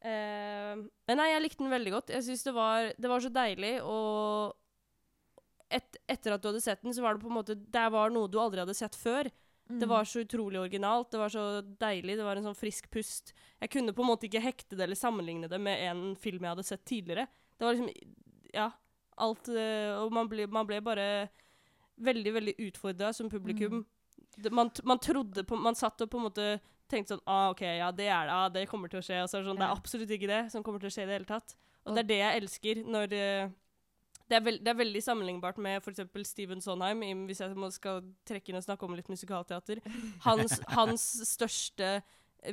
Eh, men nei, jeg likte den veldig godt. Jeg synes det var, det var så deilig, og et, etter at du hadde sett den, så var det på en måte Det var noe du aldri hadde sett før. Det Mm. var så utrolig originalt, det var så deilig, det var en sånn frisk pust. Jeg kunne på en måte ikke hekte det eller sammenligne det med en film jeg hadde sett tidligere. Det var liksom Ja. Alt eh, Og man ble, man ble bare veldig, veldig utfordra som publikum. Det, man, man trodde på Man satt og på en måte tenkte sånn ah, OK, ja, det er det. Ah, det kommer til å skje. Og så er det sånn Det er absolutt ikke det som kommer til å skje i det hele tatt. Og, det er det jeg elsker når uh, det er, veld, det er veldig sammenlignbart med f.eks. Steven Sonheim, hvis jeg må, skal trekke inn og snakke om litt musikalteater. Hans, hans største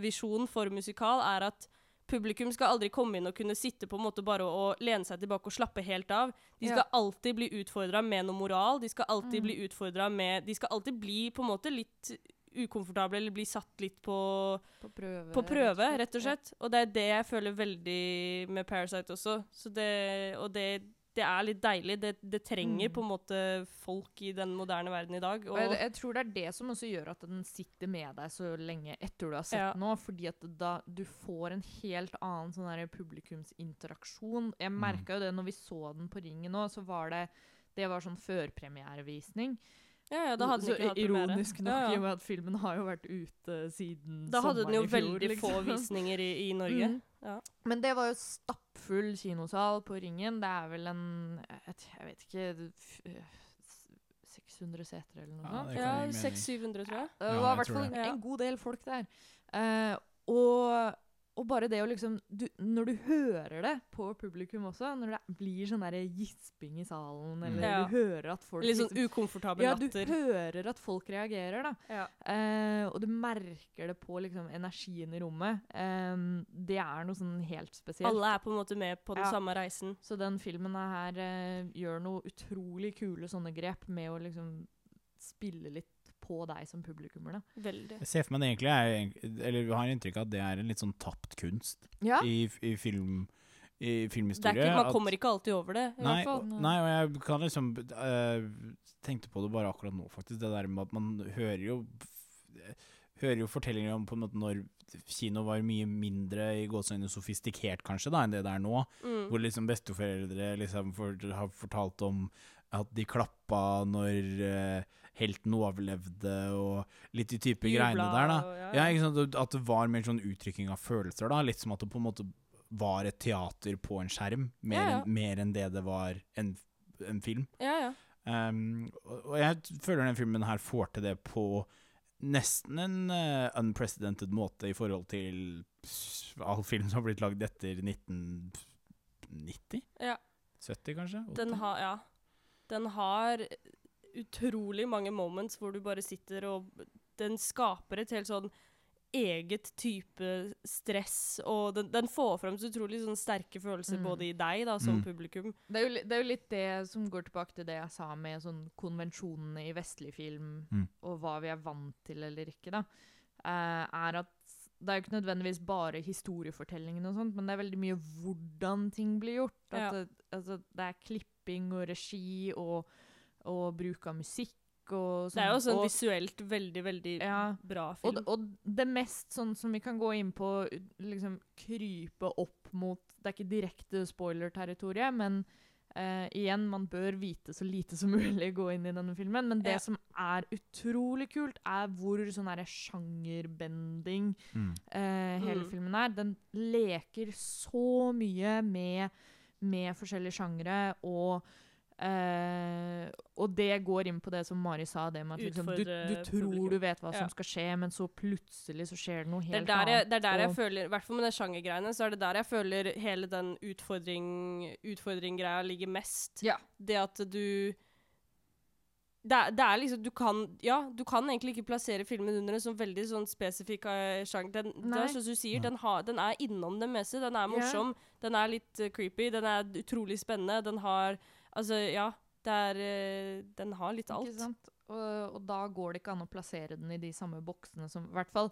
visjon for musikal er at publikum skal aldri komme inn og kunne sitte på en måte bare og lene seg tilbake og slappe helt av. De skal Ja. alltid bli utfordra med noe moral. De skal alltid Mm. bli utfordra med De skal alltid bli på en måte litt ukomfortable eller blir satt litt på På prøve, på prøve, rett og slett. Og det er det jeg føler veldig med Parasite også. Så det, og det, det er litt deilig. Det, det trenger Mm. på en måte folk i den moderne verden i dag. Og jeg, jeg tror det er det som også gjør at den sitter med deg så lenge etter du har sett Ja. den nå, fordi at da du får en helt annen sånn der publikumsinteraksjon. Jeg Mm. merka jo det når vi så den på Ringen nå, så var det det var sånn førpremierevisning. Ja, ja, da hadde den så ikke hatt ironisk nok, Ja, i og med at filmen har jo vært ute siden sommeren i fjor. Da hadde den jo fjor, veldig få liksom. visninger i, i Norge. Mm. Ja. Men det var jo stappfull kinosal på Ringen. Det er vel en et, Jeg vet ikke f- eh, 600 seter eller noe Ja, sånt. Ja, 600-700, tror jeg. Det var i hvert fall en, god del folk der. Uh, og og bare det å liksom du, Når du hører det på publikum også, når det blir sånn der gisping i salen, Mm. eller Ja. du hører at folk Litt sånn liksom, ukomfortabel Ja, du hører at folk reagerer, da. Ja. Eh, og du merker det på liksom energien i rommet. Eh, det er noe sånn helt spesielt. Alle er på en måte med på den Ja. samme reisen. Så den filmen her eh, gjør noe utrolig kule sånne grep med å liksom spille litt på deg som publikummer, da. Veldig. Jeg ser for meg det egentlig er Eller har inntrykk av at det er en litt sånn tapt kunst Ja. i, i film i Det er filmhistorie. ikke, man at- kommer ikke alltid over det, i Nei, hvert fall. og- nei, og jeg kan liksom uh, Tenkte på det bare akkurat nå, faktisk. Det der med at man hører jo Hører jo fortellinger om på en måte når kino var mye mindre i gåsehudene sofistikert, kanskje, da, enn det det er nå. Mm. Hvor liksom besteforeldre liksom for, har fortalt om at de klappa når eh, helten overlevde, og litt de type greiene der, da. og- ja, Ja, sant? At det var mer sånn uttrykking av følelser, da. Litt som at det på en måte var et teater på en skjerm, mer, Ja. Enn, mer enn det det var en, en film. ja, ja. Um, og og jeg føler den filmen her får til det på nesten en uh, unprecedented måte i forhold til all film som har blitt lagd etter 1990? Ja. 70, kanskje? 80? Den har, ja. Den har utrolig mange moments hvor du bare sitter og Den skaper et helt sånn eget type stress, og den, den får frem så utrolig sånn sterke følelser Mm. både i deg da, som Mm. publikum. Det er, jo, det er jo litt det som går tilbake til det jeg sa med sånn konvensjonene i vestlig film, Mm. og hva vi er vant til eller ikke, da. Uh, er at det er jo ikke nødvendigvis bare historiefortellingen og sånt, men det er veldig mye hvordan ting blir gjort. At Ja. det, altså, det er klipping og regi og, og bruk av musikk og sånn. Det er jo en og, visuelt veldig, veldig Ja. bra film. Og, og det mest sånn som vi kan gå inn på, liksom krype opp mot Det er ikke direkte spoiler-territoriet, men eh, igjen, man bør vite så lite som mulig gå inn i denne filmen. Men det Ja. som er utrolig kult, er hvor sånn derre sjangerbending Mm. eh, hele Mm. filmen er. Den leker så mye med, med forskjellige sjangere, og eh, og det går inn på det som Mari sa, det med at liksom, du, du tror publikum. du vet hva Ja. som skal skje, men så plutselig så skjer det noe Det er helt der jeg, annet. det er der jeg føler, i hvert fall med den sjangergreiene, så er det der jeg føler hele den utfordring, utfordringgreia ligger mest. Ja. Det at du det er, det er liksom Du kan Ja, du kan egentlig ikke plassere filmen under en sånn veldig sånn spesifikk eh, sjanger. Den, det er sånn som du sier, den, har, den er innom det meste. Den er Ja. morsom, den er litt eh, creepy, den er utrolig spennende. Den har Altså, ja. Det er eh, Den har litt alt. Ikke sant? Og, og da går det ikke an å plassere den i de samme boksene som I hvert fall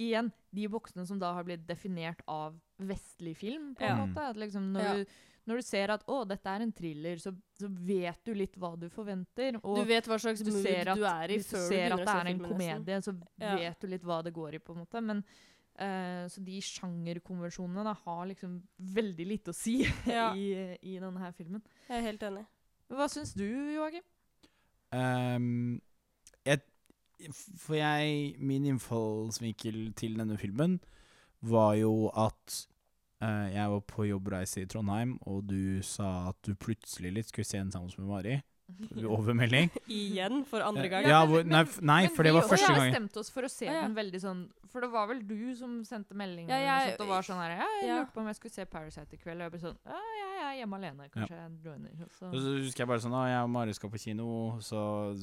igjen, de boksene som da har blitt definert av vestlig film, på en Ja. måte. At liksom når, Ja. du, når du ser at 'å, dette er en thriller', så, så vet du litt hva du forventer. Og Du vet hva slags du mood du er i hvis du før du ser at det er en komedie, så Ja. vet du litt hva det går i, på en måte. Men eh, Så de sjangerkonvensjonene da, har liksom veldig lite å si Ja. i, i denne her filmen. Jeg er helt enig. Hva syns du, Joakim? Um, jeg, for jeg Min innfallsvinkel til denne filmen var jo at uh, jeg var på jobbreise i Trondheim, og du sa at du plutselig litt skulle se den sammen med Mari. Over melding. Igjen, for andre gang. Ja, hvor, nei, nei, for det var første Vi gang. bestemte oss for å se Ja, ja. den veldig sånn For det var vel du som sendte melding Ja, jeg- sånt, og var sånn her Ja, jeg lurte på om jeg skulle se Parasite i kveld. Og jeg ble sånn Ja, jeg er hjemme alene. Kanskje jeg. Så- så husker jeg bare sånn Å, jeg og Mari skal på kino, så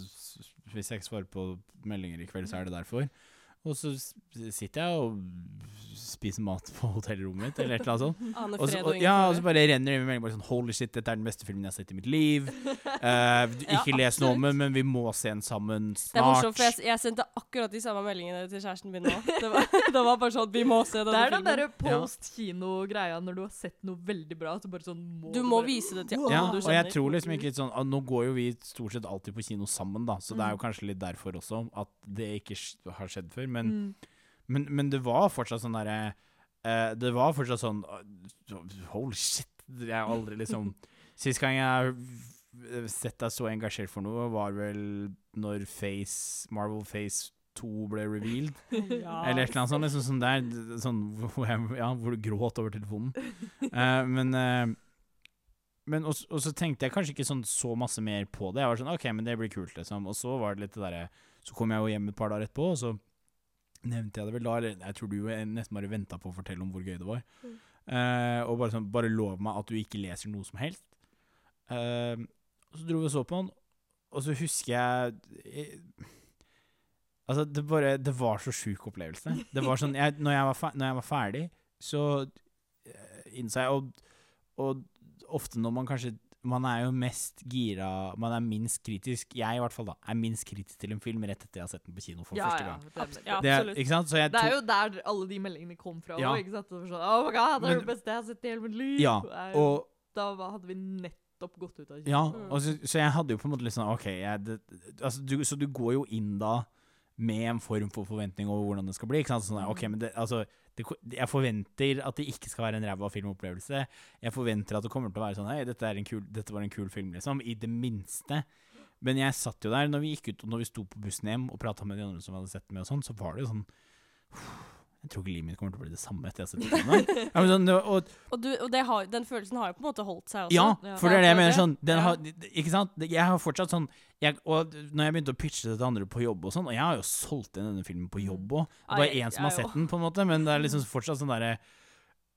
hvis jeg ikke svarer på meldinger i kveld, så er det derfor. Og så sitter jeg og spiser mat på hotellrommet mitt, eller et eller annet sånt. Ane Og så, og, og ja, og så bare renner det med melding bare sånn Holy shit, dette er den beste filmen jeg har sett i mitt liv. Uh, ikke Ja, les noe om den, men vi må se den sammen snart. Det er morsomt, for jeg, jeg sendte akkurat de samme meldingene til kjæresten min nå. Det var, det var bare sånn Vi må se Det er den filmen. derre post-kino-greia når du har sett noe veldig bra. Så bare sånn må Du må bare- vise det til alle Ja, alle og du jeg tror liksom ikke sånn Nå går jo vi stort sett alltid på kino sammen, da, så det er jo Mm. kanskje litt derfor også at det ikke har skjedd før. Men, Mm. men, men det var fortsatt sånn derre uh, Det var fortsatt sånn Holy shit. Jeg har aldri liksom Sist gang jeg har sett deg så engasjert for noe, var vel når Face Marvel Face 2 ble revealed. Ja. Eller et eller annet sånt. Liksom sånn der, sånn, hvor, jeg, ja, hvor du gråt over telefonen. Uh, men uh, men og, og så tenkte jeg kanskje ikke sånn så masse mer på det. Jeg var sånn OK, men det blir kult, liksom. Og så var det litt det derre Så kom jeg jo hjem et par dager etterpå, og så nevnte jeg det vel da, eller jeg tror du eh, nesten bare venta på å fortelle om hvor gøy det var. Mm. Eh, og bare sånn, bare lov meg at du ikke leser noe som helst. Eh, så dro vi og så på den, og så husker jeg jeg Altså, det bare Det var så sjuk opplevelse. Det var sånn jeg, når, jeg var fer, når jeg var ferdig, så eh, innså jeg og, og ofte når man kanskje man er jo mest gira Man er minst kritisk Jeg i hvert fall da er minst kritisk til en film rett etter jeg har sett den på kino for Ja, første gang. Ja, Det er, absolutt. ikke sant? Så jeg det er jo der alle de meldingene kom fra. Ja. også, sant? Det sånn, oh my god, det er Men- det beste jeg har sett i hele mitt liv. Ja, Det er og da hadde vi nettopp gått ut av kino. Ja, Mm. og så, så jeg hadde jo på en måte litt sånn OK, jeg, det, altså, du, så du går jo inn da med en form for forventning over hvordan det skal bli. Ikke sant? Sånn, der, ok, men det, altså, det, jeg forventer at det ikke skal være en ræva filmopplevelse. Jeg forventer at det kommer til å være sånn Hei, dette, en kul, dette var en kul film, liksom. I det minste. Men jeg satt jo der når vi gikk ut og når vi sto på bussen hjem og prata med de andre som hadde sett med, og sånn, så var det jo sånn Jeg tror ikke livet mitt kommer til å bli det samme etter jeg har sett filmen. Ja, men sånn, og, Og, du, og det har, den følelsen har jo på en måte holdt seg også. Ja, for det er det jeg mener. Sånn, den har, ikke sant? Jeg har fortsatt sånn jeg, Og når jeg begynte å pitche det til andre på jobb og sånn Og jeg har jo solgt inn denne filmen på jobb òg. Det var én som har sett den, på en måte, men det er liksom fortsatt sånn derre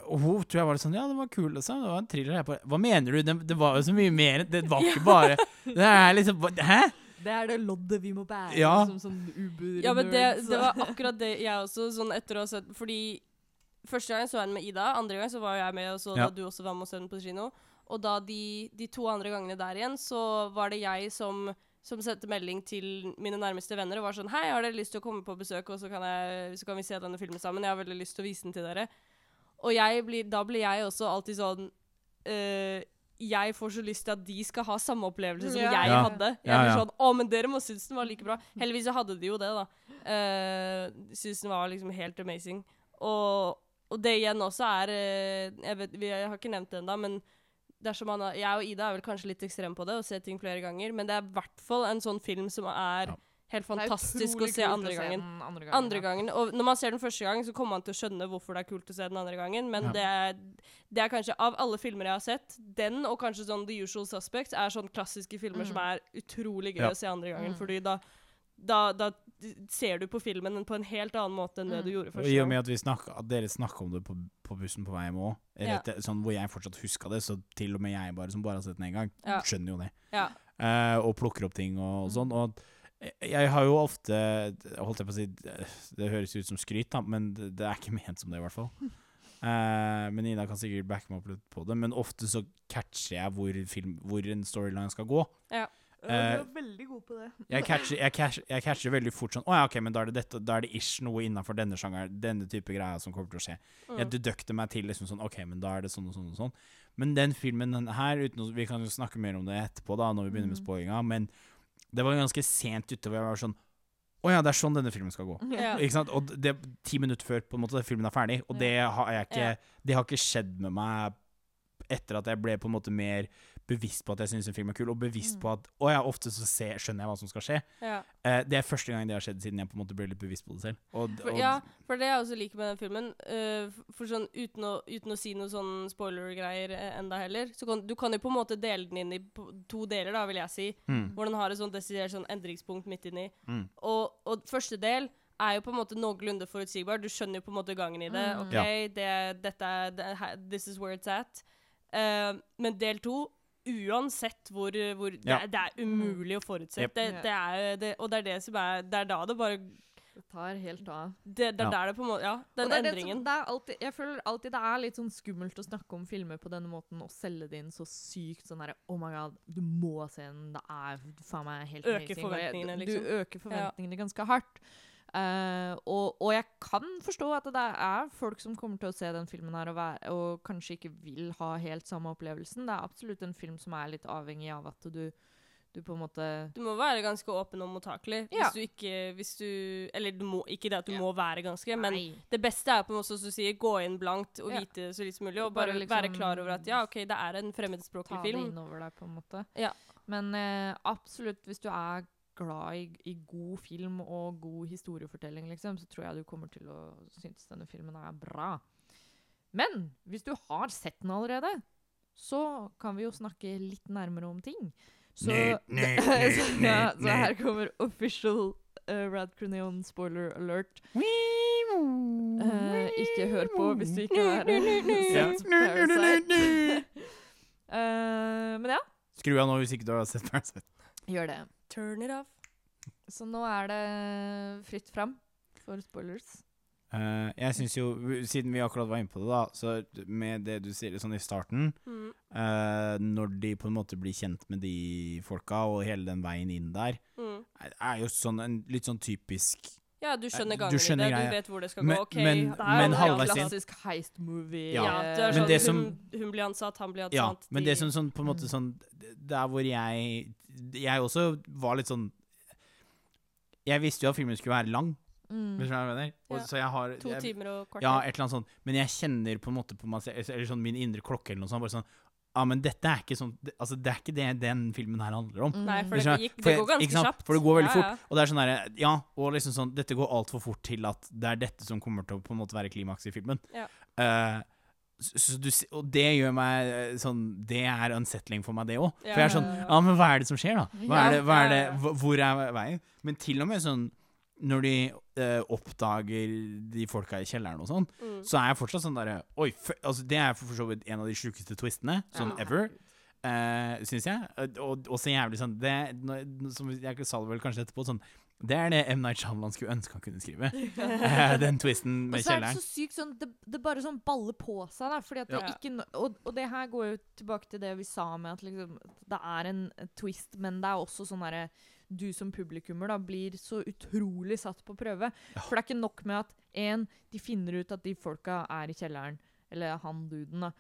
og hun tror jeg var sånn Ja, det var kul, liksom. Det var en thriller. Hva mener du? Det, det var jo så mye mer. Det var ikke bare Det er liksom Hæ? Det er det loddet vi må bære Ja. som sånn Uber-nerds. Ja, men det, det var akkurat det jeg også, sånn etter å ha sett Fordi første gang så jeg den med Ida, andre gang så var jeg med, og så Ja. da du også var med og så den på kino. Og da de, de to andre gangene der igjen, så var det jeg som som sendte melding til mine nærmeste venner og var sånn Hei, har dere lyst til å komme på besøk, og så kan, jeg, så kan vi se denne filmen sammen? Jeg har veldig lyst til å vise den til dere. Og jeg blir, da blir jeg også alltid sånn øh, Jeg får så lyst til at de skal ha samme opplevelse som Ja. jeg Ja. hadde. Jeg blir ja. sånn Å, men dere må synes den var like bra. Heldigvis så hadde de jo det, da. Uh, synes den var liksom helt amazing. Og, og det igjen også er eh, jeg, vet, vi, jeg har ikke nevnt det ennå, men dersom man har, jeg og Ida er vel kanskje litt ekstreme på det og ser ting flere ganger, men det er i hvert fall en sånn film som er Ja. Helt fantastisk å se andre gangen. den andre gangen. Andre gangen, Og når man ser den første gang, så kommer man til å skjønne hvorfor det er kult å se den andre gangen, men Ja. det, er, det er kanskje Av alle filmer jeg har sett, den og kanskje sånn The Usual Suspects er sånn klassiske filmer Mm. som er utrolig gøy Ja. å se andre gangen, Mm. fordi da, da, da ser du på filmen på en helt annen måte enn det Mm. du gjorde første første I og gang. med at, vi snakka- at dere snakka om det på, på bussen på vei hjem òg, Ja. sånn, hvor jeg fortsatt huska det, så til og med jeg bare som bare har sett den én gang, Ja. skjønner jo det. Ja. Uh, og plukker opp ting og, og sånn. Og jeg- jeg har jo ofte Holdt jeg på å si Det, høres ut som skryt, da, men det, er ikke ment som det, i hvert fall. Uh, men Ina kan sikkert backe meg opp litt på det. Men ofte så catcher jeg hvor, film, hvor en storyline skal gå. Ja, Eh, du er veldig god på det. Jeg catcher, jeg catcher, jeg catcher veldig fort sånn Å ja, ok, men da er det dette Da er det ish noe innafor denne sjangeren, denne type greia som kommer til å skje. Jeg Mm. dedukter meg til liksom sånn OK, men da er det sånn og sånn og sånn. Men den filmen her, uten å, vi kan jo snakke mer om det etterpå, da, når vi begynner med spoinga, men det var ganske sent ute hvor jeg var sånn Å ja, det er sånn denne filmen skal gå. Ja. Ikke sant? Og det ti minutter før på en måte filmen er ferdig, og det har jeg ikke Ja. Det har ikke skjedd med meg etter at jeg ble på en måte mer bevisst på at jeg syns en film er kul, og bevisst Mm. på at Og ja, ofte så ser, skjønner jeg hva som skal skje. Ja. Eh, det er første gang det har skjedd siden jeg på en måte ble litt bevisst på det selv. Og, For, og, ja, for det jeg også liker med den filmen, uh, for sånn uten å, uten å si noe sånn spoiler-greier eh, enda heller, så kan du kan jo på en måte dele den inn i to deler, da, vil jeg si. mm, Hvor den har et sånt desidert sånn endringspunkt midt inni. mm, Og, og første del er jo på en måte noenlunde forutsigbar. Du skjønner jo på en måte gangen i det. Mm. OK, Ja. det, dette er This is where it's at. Uh, men del to Uansett hvor, hvor det, Ja. er, det er umulig å forutse. Yep. Det, det er, det, og det er det som er Det er da det bare Det tar helt av. Det, det er Ja. der det på en måte Ja, den det er det endringen. som- det er alltid, jeg føler alltid det er litt sånn skummelt å snakke om filmer på denne måten og selge det inn så sykt sånn herre Oh my god, du må se den. Det er faen meg helt Øker amazing. Forventningene, Du liksom. øker forventningene ganske hardt. Eh, og, og jeg kan forstå at det er folk som kommer til å se den filmen her og, være, og kanskje ikke vil ha helt samme opplevelsen. Det er absolutt en film som er litt avhengig av at du, du på en måte Du må være ganske åpen og mottakelig. Ja. Hvis du ikke hvis du, Eller du må, ikke det at du Ja. må være ganske, men Nei. det beste er på en måte som du sier, gå inn blankt og Ja. vite så litt som mulig, og Bare bare, liksom være klar over at ja, OK, det er en fremmedspråklig ta det film. innover deg, på en måte. Ja. Men uh, absolutt, hvis du er glad i, i god film og god historiefortelling, liksom, så tror jeg du kommer til å synes denne filmen er bra. Men hvis du har sett den allerede, så kan vi jo snakke litt nærmere om ting. Så, Nø, nø, så, nø, ja, så her kommer official uh, Rad Croneon spoiler alert. Uh, ikke hør på hvis du ikke har Ja. sett Parasite. uh, men ja, Skru av nå hvis ikke du har sett Parasite. Gjør det. Turn it off. Så nå er det fritt fram for spoilers. Uh, jeg syns jo, siden vi akkurat var inne på det, da, så med det du sier sånn i starten Mm. uh, Når de på en måte blir kjent med de folka, og hele den veien inn der, Mm. er, jo sånn en litt sånn typisk Ja, du skjønner Du gangen skjønner i det. greia. Du vet hvor det skal Men- gå. OK, men- det er men jo en Klassisk heist-movie. Ja. Ja, det er sånn, det som- hun, hun blir ansatt, han blir Ja, ansatt. men de- det som sånn, på en måte Mm. sånn Der hvor jeg Jeg også var litt sånn Jeg visste jo at filmen skulle være lang, Mm. hvis du hva jeg mener. Og, Ja. så jeg har To timer og kvarter. Ja, et eller annet sånt. Men jeg kjenner på en måte på meg Eller sånn min indre klokke eller noe sånt. Bare sånn Ja, men dette er ikke sånn Altså, det er ikke det den filmen her handler om. Mm. Nei, for det, gikk, det går ganske kjapt. For det går veldig Ja, fort. Og det er sånn derre Ja, og liksom sånn Dette går altfor fort til at det er dette som kommer til å på en måte være klimaks i filmen. Ja. Så du, og det gjør meg eh, sånn Det er unsettling for meg, det òg. For jeg er sånn ja, men hva er det som skjer, da? Hva er det, hva er det, hvor er veien? Men til og med sånn Når de eh, oppdager de folka i kjelleren og sånn, Mm. så er jeg fortsatt sånn derre Oi, for, altså det er for så vidt en av de sjukeste twistene, sånn Ja. ever. Uh, syns jeg. Eh, Og, og så jævlig sånn det, Som jeg sa det vel kanskje etterpå, sånn Det er det M. Night Shyamalan skulle ønske han kunne skrive. Eh, den twisten Og med så er det kjelleren. så sykt sånn Det, det bare sånn baller på seg, da. Fordi at det Ja. ikke og, og det her går jo tilbake til det vi sa med at liksom Det er en twist, men det er også sånn derre Du som publikummer da blir så utrolig satt på prøve. Ja. For det er ikke nok med at én, de finner ut at de folka er i kjelleren. Eller han duden, da.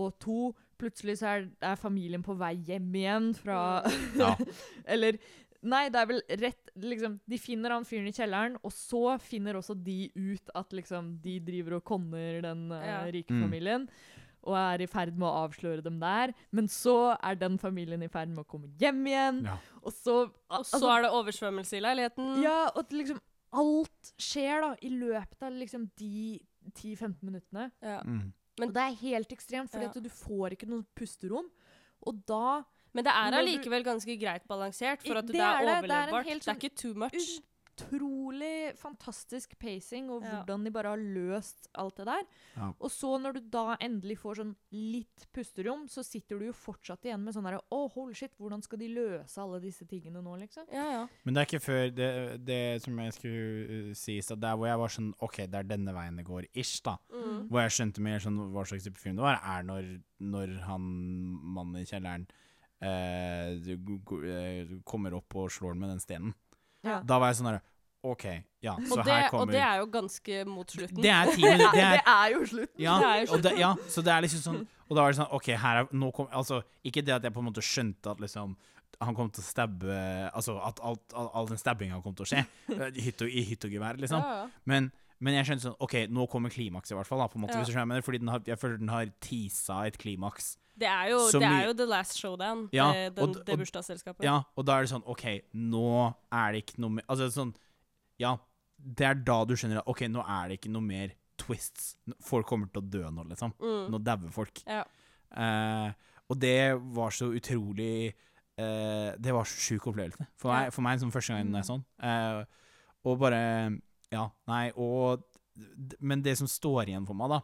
Og to, plutselig så er, er familien på vei hjem igjen fra Ja. Eller Nei, det er vel rett liksom, De finner han fyren i kjelleren, og så finner også de ut at liksom de driver og konner den uh, Ja. rike Mm. Og er i ferd med å avsløre dem der. Men så er den familien i ferd med å komme hjem igjen. Ja. Og så Og så er det oversvømmelse i leiligheten. Ja, og at liksom alt skjer da i løpet av liksom de 10-15 minuttene. Ja. Mm. og det er helt ekstremt, Ja. du får ikke noe pusterom. Og da Men det er allikevel ganske greit balansert, for at det, det er er overlevbart. Det er. Det er ikke too much. utrolig fantastisk pacing, og Ja. hvordan de bare har løst alt det der. Ja. Og så når du da endelig får sånn litt pusterom, så sitter du jo fortsatt igjen med sånn herre Å, hold shit, hvordan skal de løse alle disse tingene nå, liksom? Ja, ja. Men det er ikke før det, det som jeg skulle uh, si, stad, der hvor jeg var sånn OK, det er denne veien det går, ish, da. Mm. Hvor jeg skjønte mer sånn hva slags type film det var, er når, når han mannen i kjelleren eh, eh, kommer opp og slår den med den stenen. Ja. Da var jeg sånn der OK, ja, så det, her og det er jo ganske mot slutten. Det er ti minutter. Det er, er jo slutten! ja, jo det, ja, så det er liksom sånn Og da var det sånn OK, her er nå kom, Altså, ikke det at jeg på en måte skjønte at liksom han kom til å stabbe Altså at alt, all, all den stabbinga kom til å skje. eh, i hytt og, I hytt og gevær, liksom. Ja, ja. Men, men jeg skjønte sånn OK, nå kommer klimaks i hvert fall. Da, måte, Ja. skjønner, fordi den har, jeg føler den har teasa et klimaks. Det er jo, det er jo The Last Showdown, Ja, det, den, og- og- det bursdagsselskapet. Ja, og da er det sånn OK, nå er det ikke noe mer Altså sånn Ja, det er da du skjønner at OK, nå er det ikke noe mer twists. Folk kommer til å dø nå, liksom. Mm. Nå dauer folk. Ja. Eh, og det var så utrolig eh, Det var så sjuk opplevelse for meg, for meg som første gang det er sånn. Eh, og bare Ja, nei, og Men det som står igjen for meg, da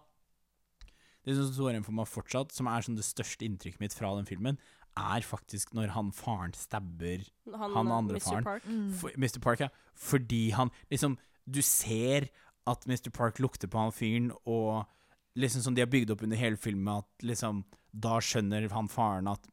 Det som står igjen for meg fortsatt, som er sånn det største inntrykket mitt fra den filmen, er faktisk når han faren stabber Han, Han eh, andre Mr. faren. Park. Mm. for, Mr. Park, ja. Fordi han liksom Du ser at Mr. Park lukter på han fyren, og liksom som de har bygd opp under hele filmen, at liksom Da skjønner han faren at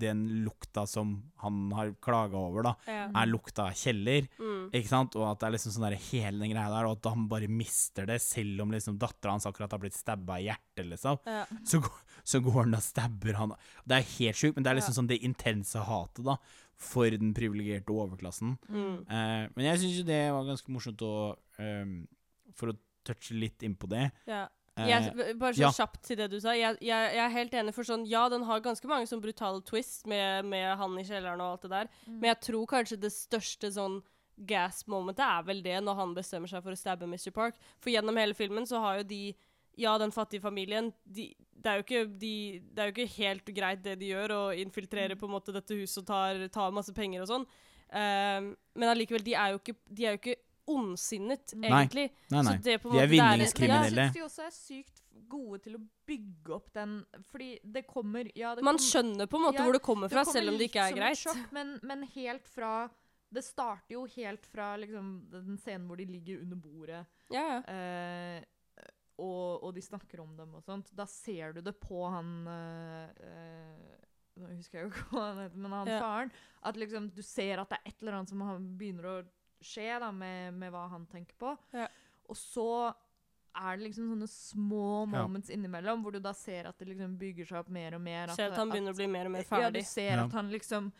den lukta som han har klaga over, da, Ja. er lukta av kjeller. Mm. Ikke sant? Og at det er liksom sånn der, hele den greia der, og at han bare mister det, selv om liksom dattera hans akkurat har blitt stabba i hjertet, liksom. Ja. Så, går- så går han og stabber han. Det er helt sjukt, men det er liksom Ja. sånn det intense hatet, da, for den privilegerte overklassen. Mm. Uh, men jeg syns jo det var ganske morsomt å ehm, For å touche litt innpå det. Ja. Eh, Jeg, bare så ja. kjapt til det du sa. Jeg, jeg, jeg er helt enig, for sånn, ja, den har ganske mange sånn brutale twists med, med han i kjelleren og alt det der, Mm. men jeg tror kanskje det største sånn gas-momentet er vel det når han bestemmer seg for å stabbe Mr. Park. For gjennom hele filmen så har jo de ja, den fattige familien de, det, er jo ikke, de, det er jo ikke helt greit det de gjør, å infiltrere på en måte dette huset og tar, tar masse penger og sånn. Um, men allikevel, de er jo ikke, de er jo ikke ondsinnet, egentlig. Nei, nei. Så det på De er det vinningskriminelle. Jeg syns de også er sykt gode til å bygge opp den Fordi det kommer ja, det Man kom- skjønner på en måte Ja, hvor det kommer det fra, kommer selv om det ikke er greit. sjokk, men, men helt fra Det starter jo helt fra liksom, den scenen hvor de ligger under bordet, Ja, ja. eh, og, og de snakker om dem og sånt. Da ser du det på han eh, eh, Nå husker jeg jo ikke hva han heter, men han Ja. faren. At liksom du ser at det er et eller annet som han begynner å skje da, med, med hva han tenker på. Ja. Og så er det liksom sånne små Ja. moments innimellom, hvor du da ser at det liksom bygger seg opp mer og mer. Ser at han begynner å bli mer og mer ferdig. Ja, du ser Ja. at han liksom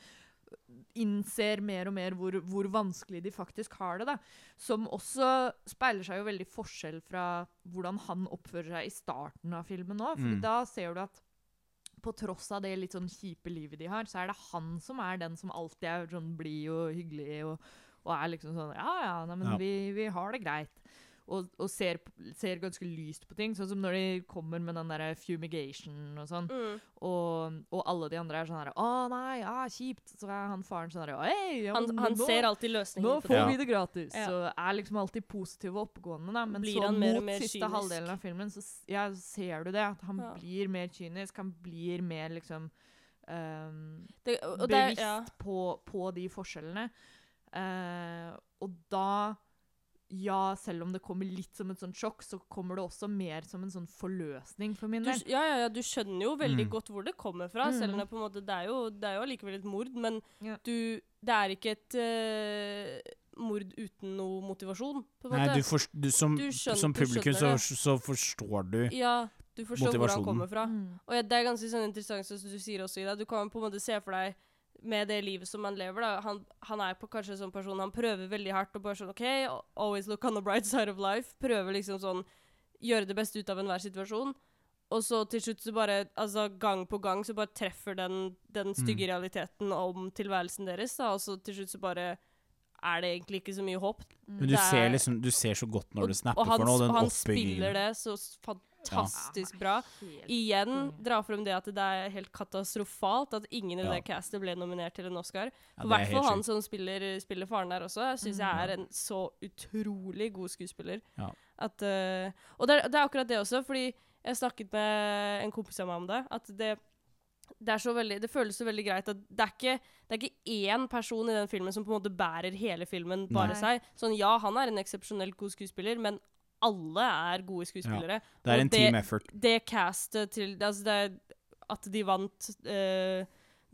innser mer og mer hvor, hvor vanskelig de faktisk har det. da. Som også speiler seg jo veldig forskjell fra hvordan han oppfører seg i starten av filmen nå. For Mm. da ser du at på tross av det litt sånn kjipe livet de har, så er det han som er den som alltid er sånn blid og hyggelig og, og er liksom sånn Ja, ja, nei, men Ja. Vi, vi har det greit. Og, og ser, ser ganske lyst på ting. Sånn som når de kommer med den derre fumigation og sånn. Mm. Og, og alle de andre er sånn her Å nei, ja, kjipt. Så er han faren sånn her Hei, ja, Han, han nå, ser alltid nå på får det. vi det gratis. Ja. Så er liksom alltid positiv og oppegående. Da. Men Blir så han mer mot mer siste kynisk? halvdelen av filmen så ja, ser du det. At han Ja. blir mer kynisk. Han blir mer liksom um, det og det bevisst ja. på, på de forskjellene. Eh, og da ja, selv om det kommer litt som et sånt sjokk, så kommer det også mer som en sånn forløsning for min del. ja, ja, ja, du skjønner jo veldig Mm. godt hvor det kommer fra, selv om Mm. det på en måte Det er jo, det er jo allikevel et mord, men Ja. du Det er ikke et uh, mord uten noe motivasjon, på en Nei, du for, du, som, Du skjønner- som publikum så, skjønner så forstår du ja, du forstår hvor han kommer fra. Mm. Og ja, det er ganske sånn interessant, som du sier også, Ida. Du kan på en måte se for deg med det livet som han lever, da. Han, han er på kanskje sånn person Han prøver veldig hardt og bare sånn OK, always look on the bright side of life. Prøver liksom sånn Gjøre det beste ut av enhver situasjon. Og så til slutt så bare Altså gang på gang så bare treffer den, den stygge realiteten om tilværelsen deres, da. Og så til slutt så bare er det egentlig ikke så mye håp. Men du ser er- liksom Du ser så godt når Og- du snapper og han, for noe, den og han spiller det så s- fantastisk bra. Igjen dra frem det at det er helt katastrofalt at ingen i Ja. det castet ble nominert til en Oscar. I er hvert fall han som spiller, spiller faren der også, syns jeg Mm. er en så utrolig god skuespiller. Ja. At, uh, og det er, det er akkurat det også, fordi jeg snakket med en kompis av meg om det. At det, det, er så veldig, det føles så veldig greit at det er ikke det er ikke én person i den filmen som på en måte bærer hele filmen bare Nei. seg. Sånn, ja, han er en eksepsjonelt god skuespiller, men alle er gode skuespillere. Det er en det- team effort. det castet til altså det er At de vant uh,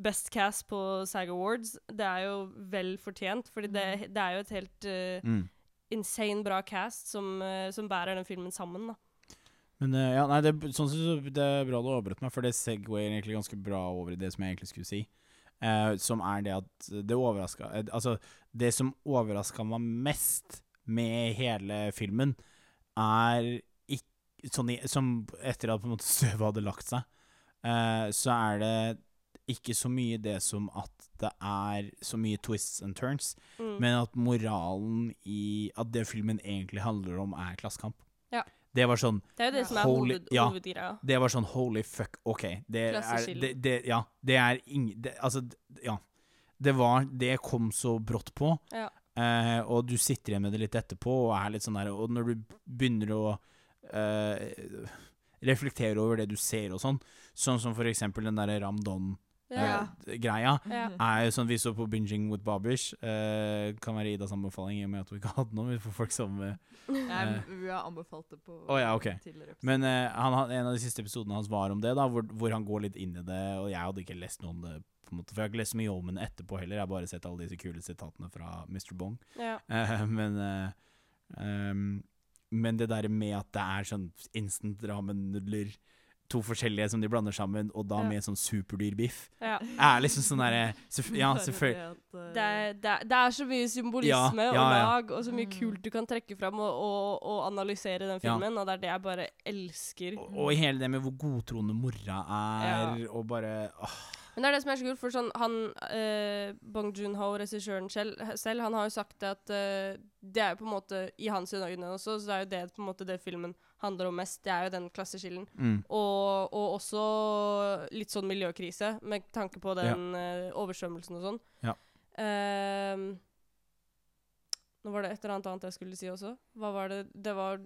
Best Cast på SAG Awards, det er jo vel fortjent. Fordi det, det er jo et helt uh, Mm. insane bra cast som, uh, som bærer den filmen sammen. da. Men ja, nei, det, sånn sett det er bra du avbrøt meg, for det segwayer egentlig ganske bra over i det som jeg egentlig skulle si. Eh, som er det at det overraska Altså, det som overraska meg mest med hele filmen, er ikke sånn i, Som etter at på en måte støvet hadde lagt seg, eh, så er det ikke så mye det som at det er så mye twists and turns, Mm. men at moralen i At det filmen egentlig handler om, er klassekamp. Ja. Det var sånn det er jo det som er Holy- hoved, ja. Det var sånn holy fuck, OK. Det er det, det, Ja, det er ingen altså, ja. Det var Det kom så brått på. Ja. Eh, og du sitter igjen med det litt etterpå, og er litt sånn der Og når du begynner å eh, reflektere over det du ser og sånn, sånn som for eksempel den derre Ja. Uh, greia Ja. er jo sånn vi så på Binging with Babish. Uh, kan være Idas anbefaling, i og med at vi ikke hadde noe Vi får folk som uh, vi har anbefalt det på oh, ja, okay. tidligere. Men han, en av de siste episodene hans var om det, da, hvor, hvor han går litt inn i det. Og jeg hadde ikke lest noe om det, på en måte, for jeg har ikke lest så mye om det etterpå heller. Jeg har bare sett alle disse kule sitatene fra Mr. Bong. Ja. Eh, men ehm, Men det der med at det er sånn instant ramen-nudler, to forskjellige som de blander sammen, og da Ja. med sånn superdyr biff, ja. er liksom sånn derre Ja, selvfølgelig. det eh, Det, det, er, så mye symbolisme Ja, ja, og lag, og så mye Mm. kult du kan trekke fram og, og, og analysere den Ja. filmen, og det er det jeg bare elsker. Og, og hele det med hvor godtroende mora er, og bare åh, Men det er det som er så kult, for sånn, han eh, Bong Joon-ho, regissøren selv, selv, han har jo sagt at eh, det er jo på en måte I hans øyne også, så det er jo det på en måte det filmen handler om mest. Det er jo den klasseskillen. mm, Og, og også litt sånn miljøkrise, med tanke på den eh, oversvømmelsen og sånn. Ja. Uh, Nå var det et eller annet annet jeg skulle si også. Hva var det Det var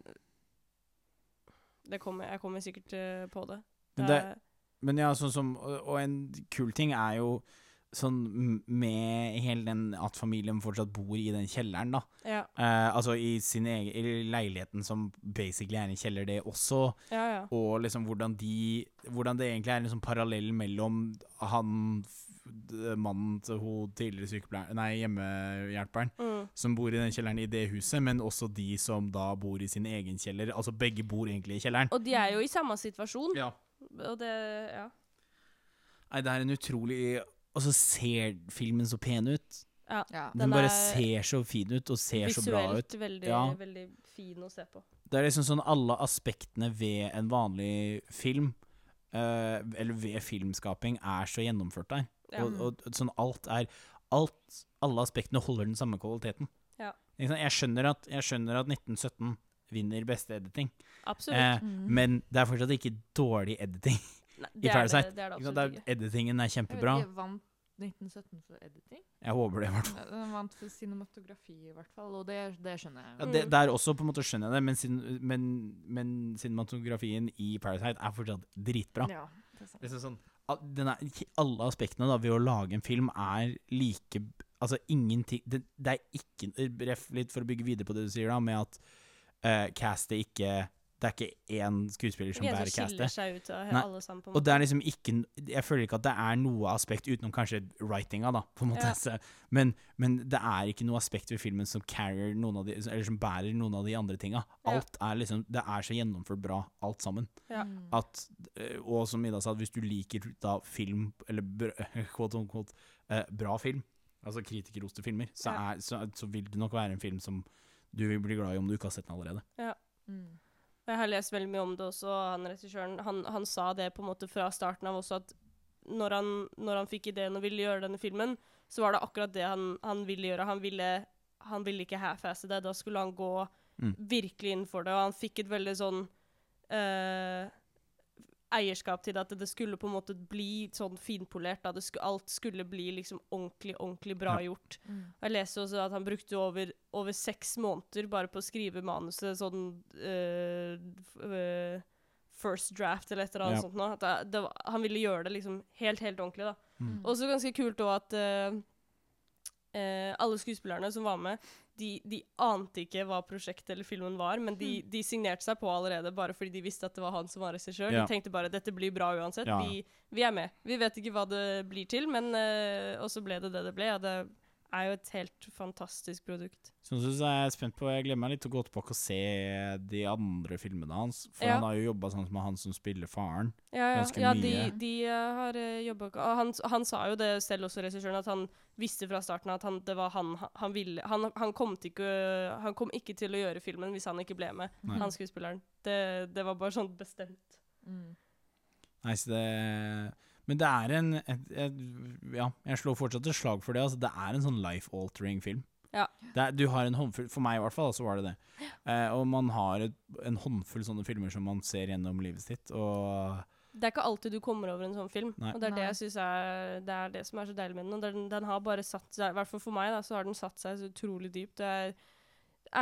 det kommer, Jeg kommer sikkert uh, på det. Men Det det- er- Men ja, sånn som Og og en kul ting er jo sånn med hele den at familien fortsatt bor i den kjelleren, da. ja, Eh, altså i sin egen i leiligheten som basically er en kjeller, det også. ja, ja. Og liksom hvordan de Hvordan det egentlig er en liksom parallell mellom han mannen til hun tidligere sykepleieren Nei, hjemmehjelperen, Mm. som bor i den kjelleren i det huset, men også de som da bor i sin egen kjeller. Altså begge bor egentlig i kjelleren. Og de er jo i samme situasjon, Ja. og det Ja. Nei, det er en utrolig Og så ser filmen så pen ut. ja. Ja. Den, Den bare er ser så fin ut og ser så bra ut. Visuelt veldig, Ja. veldig fin å se på. Det er liksom sånn alle aspektene ved en vanlig film, uh, eller ved filmskaping, er så gjennomført der. Ja. Og, og sånn alt er alt, Alle aspektene holder den samme kvaliteten. Ja. Jeg, skjønner at, jeg skjønner at 1917 vinner beste editing, Absolutt. eh, Mm. men det er fortsatt ikke dårlig editing. Nei, i det er Parasite. det, det er det Ikke sant? absolutt ikke. er, editingen er Jeg vet ikke, Vant 1917 for editing? Jeg håper det, i hvert fall. Den vant for cinematografi, i hvert fall, og det, det skjønner jeg. Ja, det, der også på en måte skjønner jeg det, men, sin, men, men cinematografien i Parasite er fortsatt dritbra. Ja, det er sant. Liksom sånn, den er, alle aspektene da, ved å lage en film er like Altså ingenting Det, det er ikke Ref litt for å bygge videre på det du sier, da, med at uh, castet ikke Det er ikke én skuespiller som bærer castet. en Og det er liksom ikke Jeg føler ikke at det er noe aspekt utenom kanskje writinga, da, på en måte. Ja. Men, men det er ikke noe aspekt ved filmen som carrier noen av de Eller som bærer noen av de andre tinga. Ja. Alt er liksom Det er så gjennomført bra, alt sammen. Ja. Mm. At eh, Og som Ida sa, hvis du liker da film, eller quote on quote, eh, bra film, altså kritikerroste filmer, så, er, så, så vil det nok være en film som du vil bli glad i om du ikke har sett den allerede. Ja. Mm. Jeg har lest veldig mye om det også, han regissøren han, han sa det på en måte fra starten av også, at når han, når han fikk ideen og ville gjøre denne filmen, så var det akkurat det han, han ville gjøre. Han ville, han ville ikke half-asse det. Da skulle han gå Mm. virkelig inn for det, og han fikk et veldig sånn eh, eierskap til det, at det skulle på en måte bli sånn finpolert. Da. Det alt skulle bli liksom ordentlig, ordentlig bra Ja. gjort. Mm. Jeg leser også at han brukte over, over seks måneder bare på å skrive manuset sånn uh, eh, First draft eller et eller annet Ja. sånt. Nå. At det, det, var- han ville gjøre det liksom helt, helt ordentlig. da. Mm. Også ganske kult òg at uh, eh, alle skuespillerne som var med, de, de ante ikke hva prosjektet eller filmen var, men de, de signerte seg på allerede bare fordi de visste at det var han som var regissør. Ja. De tenkte bare dette blir bra uansett. Ja. Vi, vi er med. Vi vet ikke hva det blir til, men uh, Og så ble det det det ble. Og det er jo et helt fantastisk produkt. Så jeg er spent på Jeg gleder meg litt til å gå tilbake og se de andre filmene hans. For Ja. han har jo jobba sånn med han som spiller faren. Ja, ja. Ganske ja de, mye. de eh, har uh, jobba han, han sa jo det selv også, regissøren, at han visste fra starten at han, det var han han, ville han, han, kom til ikke, han kom ikke til å gjøre filmen hvis han ikke ble med, Nei. han skuespilleren. Det, det var bare sånn bestemt. Mm. Nei, så det Men det er en et, et, Ja, jeg slår fortsatt et slag for det. Altså, det er en sånn life-altering film. Ja. Det er, du har en håndfull For meg, i hvert fall, så var det det. Eh, og man har et, en håndfull sånne filmer som man ser gjennom livet sitt, og Det er ikke alltid du kommer over en sånn film, Nei. og det er det jeg synes er Det er det som er så deilig med den. Og den, den har bare satt seg I hvert fall for meg, da, så har den satt seg så utrolig dypt. Det er,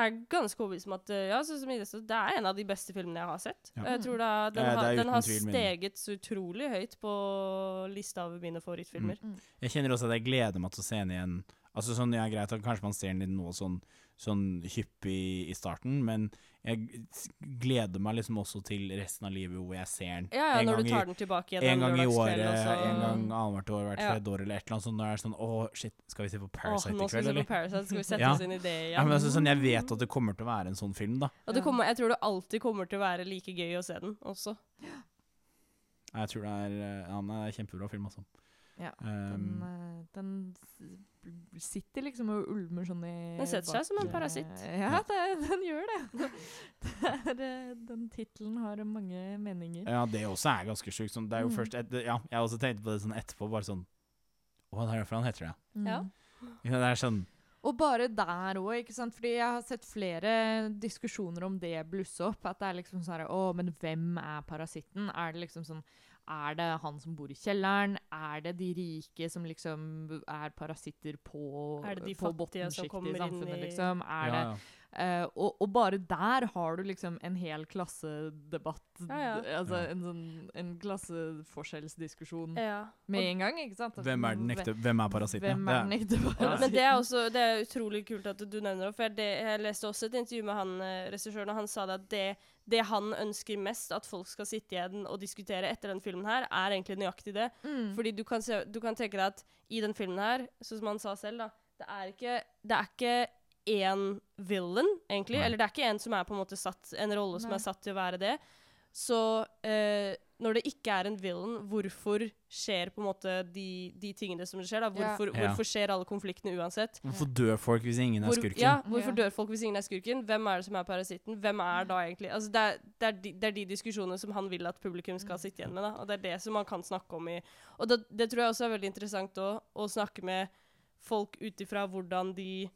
er ganske overbevist om at eh, ja, sa, det er en av de beste filmene jeg har sett. Ja. Jeg tror da, den, ja, har, den har steget så utrolig høyt på lista over mine favorittfilmer. Mm. Jeg kjenner også at jeg gleder meg til å se den igjen. Altså sånn, ja, Greit kanskje man ser den i nå sånn, sånn hyppig i starten, men jeg gleder meg liksom også til resten av livet hvor jeg ser den Ja, ja, en når du i- tar den tilbake igjen en en gang i året, en gang annethvert år, hvert Ja. år, eller et eller annet sånt. Når det er sånn Å, shit, skal vi se på Parasite Åh, nå i skal kveld, vi se på Parasite, skal vi sette Ja. oss inn i det igjen. Ja, men altså, sånn, Jeg vet at det kommer til å være en sånn film, da. Ja. kommer, jeg tror det alltid kommer til å være like gøy å se den også. Jeg tror det er eh, Ja, det er kjempebra film, altså. Ja, Um, Den, eh, den sitter liksom og ulmer sånn i Den setter seg som en parasitt. Ja, det, den gjør det. det er, eh, den tittelen har mange meninger. ja, det også er ganske sjukt. Sånn, det er jo Mm. først et, Ja, jeg har også tenkte på det sånn etterpå, bare sånn Å, det er derfor han heter det. Mm. Ja. Ja, det er sånn Og bare der òg, ikke sant. Fordi jeg har sett flere diskusjoner om det blusse opp. At det er liksom sånn herre Å, men hvem er parasitten? Er det liksom sånn Er det han som bor i kjelleren? Er det de rike som liksom er parasitter på, Er det de fattige som kommer i inn samfunnet, i- liksom? Er Ja, det ja. Eh, og, og bare der har du liksom en hel klassedebatt. Ja, ja. Altså Ja. en sånn en klasseforskjellsdiskusjon Ja. med en gang, ikke sant? Hvem er den ekte Hvem er parasitten? Hvem er den ekte parasitten? Men det er også det er utrolig kult at du nevner det. For det, jeg leste også et intervju med han eh, regissøren, og han sa det at det, det han ønsker mest at folk skal sitte igjen og diskutere etter den filmen her, er egentlig nøyaktig det. Mm. Fordi du kan, se, du kan tenke deg at i den filmen her, sånn som han sa selv, da Det er ikke, det er ikke én villain, egentlig. Nei. Eller det er ikke en som er på en måte satt En rolle som Nei. er satt til å være det. Så eh, når det ikke er en villain, hvorfor skjer på en måte de, de tingene som skjer? da? Hvorfor, Ja. hvorfor skjer alle konfliktene uansett? Hvorfor dør folk hvis ingen er Hvor, skurken? ja, hvorfor dør folk hvis ingen er skurken? Hvem er det som er parasitten? Hvem er da egentlig Altså det, er, det, er de, det er de diskusjonene som han vil at publikum skal sitte igjen med, da. Og det er det som man kan snakke om i Og det, det tror jeg også er veldig interessant å, å snakke med folk ut ifra hvordan de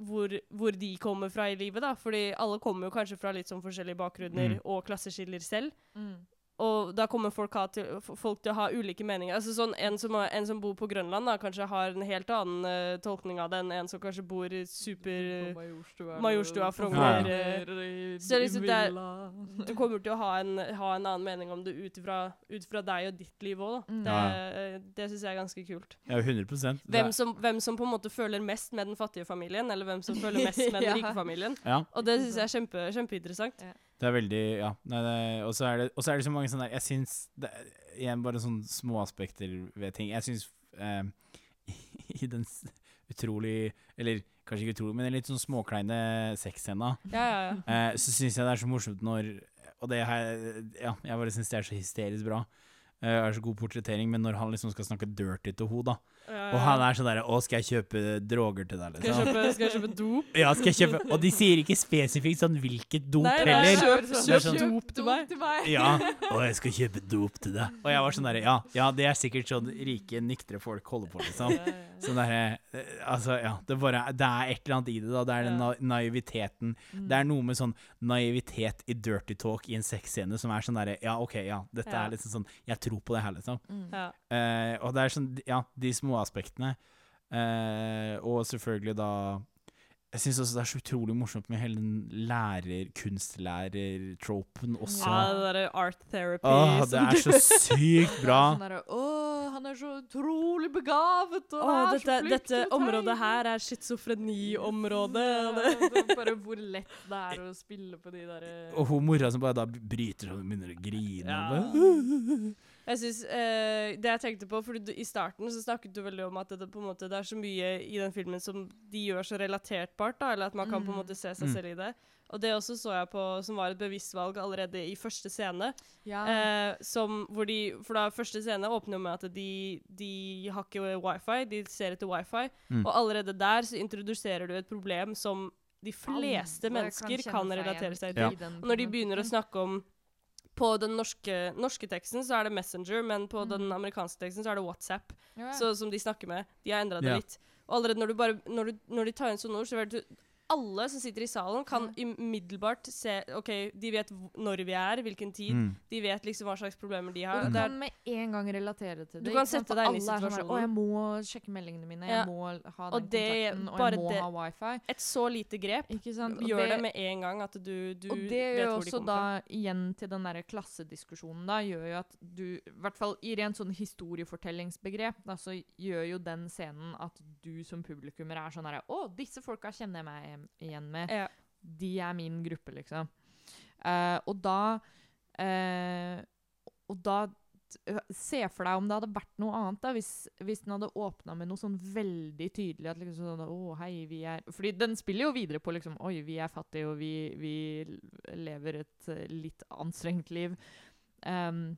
hvor, hvor de kommer fra i livet, da. Fordi alle kommer jo kanskje fra litt sånn forskjellige bakgrunner Mm. og klasseskiller selv. Mm. Og da kommer folk, ha til, folk til å ha ulike meninger. Altså sånn, en, som, en som bor på Grønland, da, kanskje har en helt annen uh, tolkning av det enn en som kanskje bor i super uh, Majorstua, Majorstua, og Frogner, ja. i- så liksom. Du kommer til å ha en, ha en annen mening om det ut ifra, fra deg og ditt liv òg. Mm. Det, Ja. det syns jeg er ganske kult. Ja, 100%. Hvem som, hvem som på en måte føler mest med den fattige familien, eller hvem som føler mest med den rike familien. Ja, Og det syns jeg er kjempe, kjempeinteressant. Det er veldig Ja. Og så er det, så er det så mange sånne der Jeg syns det Igjen bare sånne små aspekter ved ting. Jeg syns eh, i den utrolig Eller kanskje ikke utrolig, men den litt sånn småkleine sexscena, Ja, ja, ja. eh, så syns jeg det er så morsomt når Og det jeg Ja, jeg bare syns det er så hysterisk bra. Eh, er så god portrettering, men når han liksom skal snakke dirty til henne, da. Og han er sånn derre Å, skal jeg kjøpe droger til deg, skal jeg, liksom? kjøpe, skal jeg kjøpe dop? Ja, skal jeg kjøpe Og de sier ikke spesifikt sånn hvilket dop Nei, nei, heller. kjøp, Det er kjøp sånn- dop til meg. Ja. Og jeg skal kjøpe dop til deg. Og jeg var sånn derre ja, ja, det er sikkert sånn rike, nyktre folk holder på, liksom. Sånn derre eh, Altså, ja. Det, bare, det er et eller annet i det, da. Det er den na naiviteten. Det er noe med sånn naivitet i dirty talk i en sexscene som er sånn derre Ja, OK, ja, dette er liksom sånn Jeg tror på det her, liksom. Ja. Eh, og det er sånn Ja, de små aspektene. Eh, og selvfølgelig da Jeg syns også det er så utrolig morsomt med hele den lærer, kunstlærer-tropen også. Ja, det derre art therapy Åh, det er så sykt bra! Sånn han er så utrolig begavet, og Åh, er dette, så flink dette til å området her er schizofreniområdet. Ja, det- er bare hvor lett det er å spille på de derre Og hun mora som bare da bryter og begynner å grine. Ja. og bare, Jeg synes, eh, Det jeg tenkte på, for du, I starten så snakket du veldig om at det, på en måte, det er så mye i den filmen som de gjør så relatertbart, da, eller at man kan på en Mm. måte se seg Mm. selv i det. Og det også så jeg på som var et bevisst valg allerede i første scene. Ja. Eh, som, hvor de, for da Første scene åpner jo med at de, de har ikke wifi, de ser etter wifi. Mm. Og allerede der så introduserer du et problem som de fleste Alle mennesker kan relatere seg til. Ja. Og når de begynner å snakke om På den norske, norske teksten så er det Messenger, men på den Mm. amerikanske teksten så er det WhatsApp, Yeah. så, som de snakker med. De har endra det yeah. litt. Og allerede når, du bare, når, du, når de tar inn sånne ord, så vet du alle som sitter i salen, kan umiddelbart se OK, de vet når vi er, hvilken tid. Mm. De vet liksom hva slags problemer de har. Og du kan med en gang relatere til det. Du kan sette deg inn i sånn situasjonen. Å, jeg må sjekke meldingene mine, Ja. jeg må ha Og den det- kontakten, og jeg må det- ha wifi. et så lite grep Ikke sant? Gjør det, med en gang at du, du og det gjør også da, igjen til den derre klassediskusjonen, da, gjør jo at du I hvert fall i rent sånn historiefortellingsbegrep, da, så gjør jo den scenen at du som publikummer er sånn herre Å, disse folka kjenner jeg meg igjen- igjen med. Ja. De er min gruppe, liksom. Uh, og da uh, Og da Se for deg om det hadde vært noe annet, da, hvis, hvis den hadde åpna med noe sånn veldig tydelig at liksom sånn Å, hei, vi er Fordi den spiller jo videre på liksom Oi, vi er fattige, og vi, vi lever et eh, litt anstrengt liv. Um,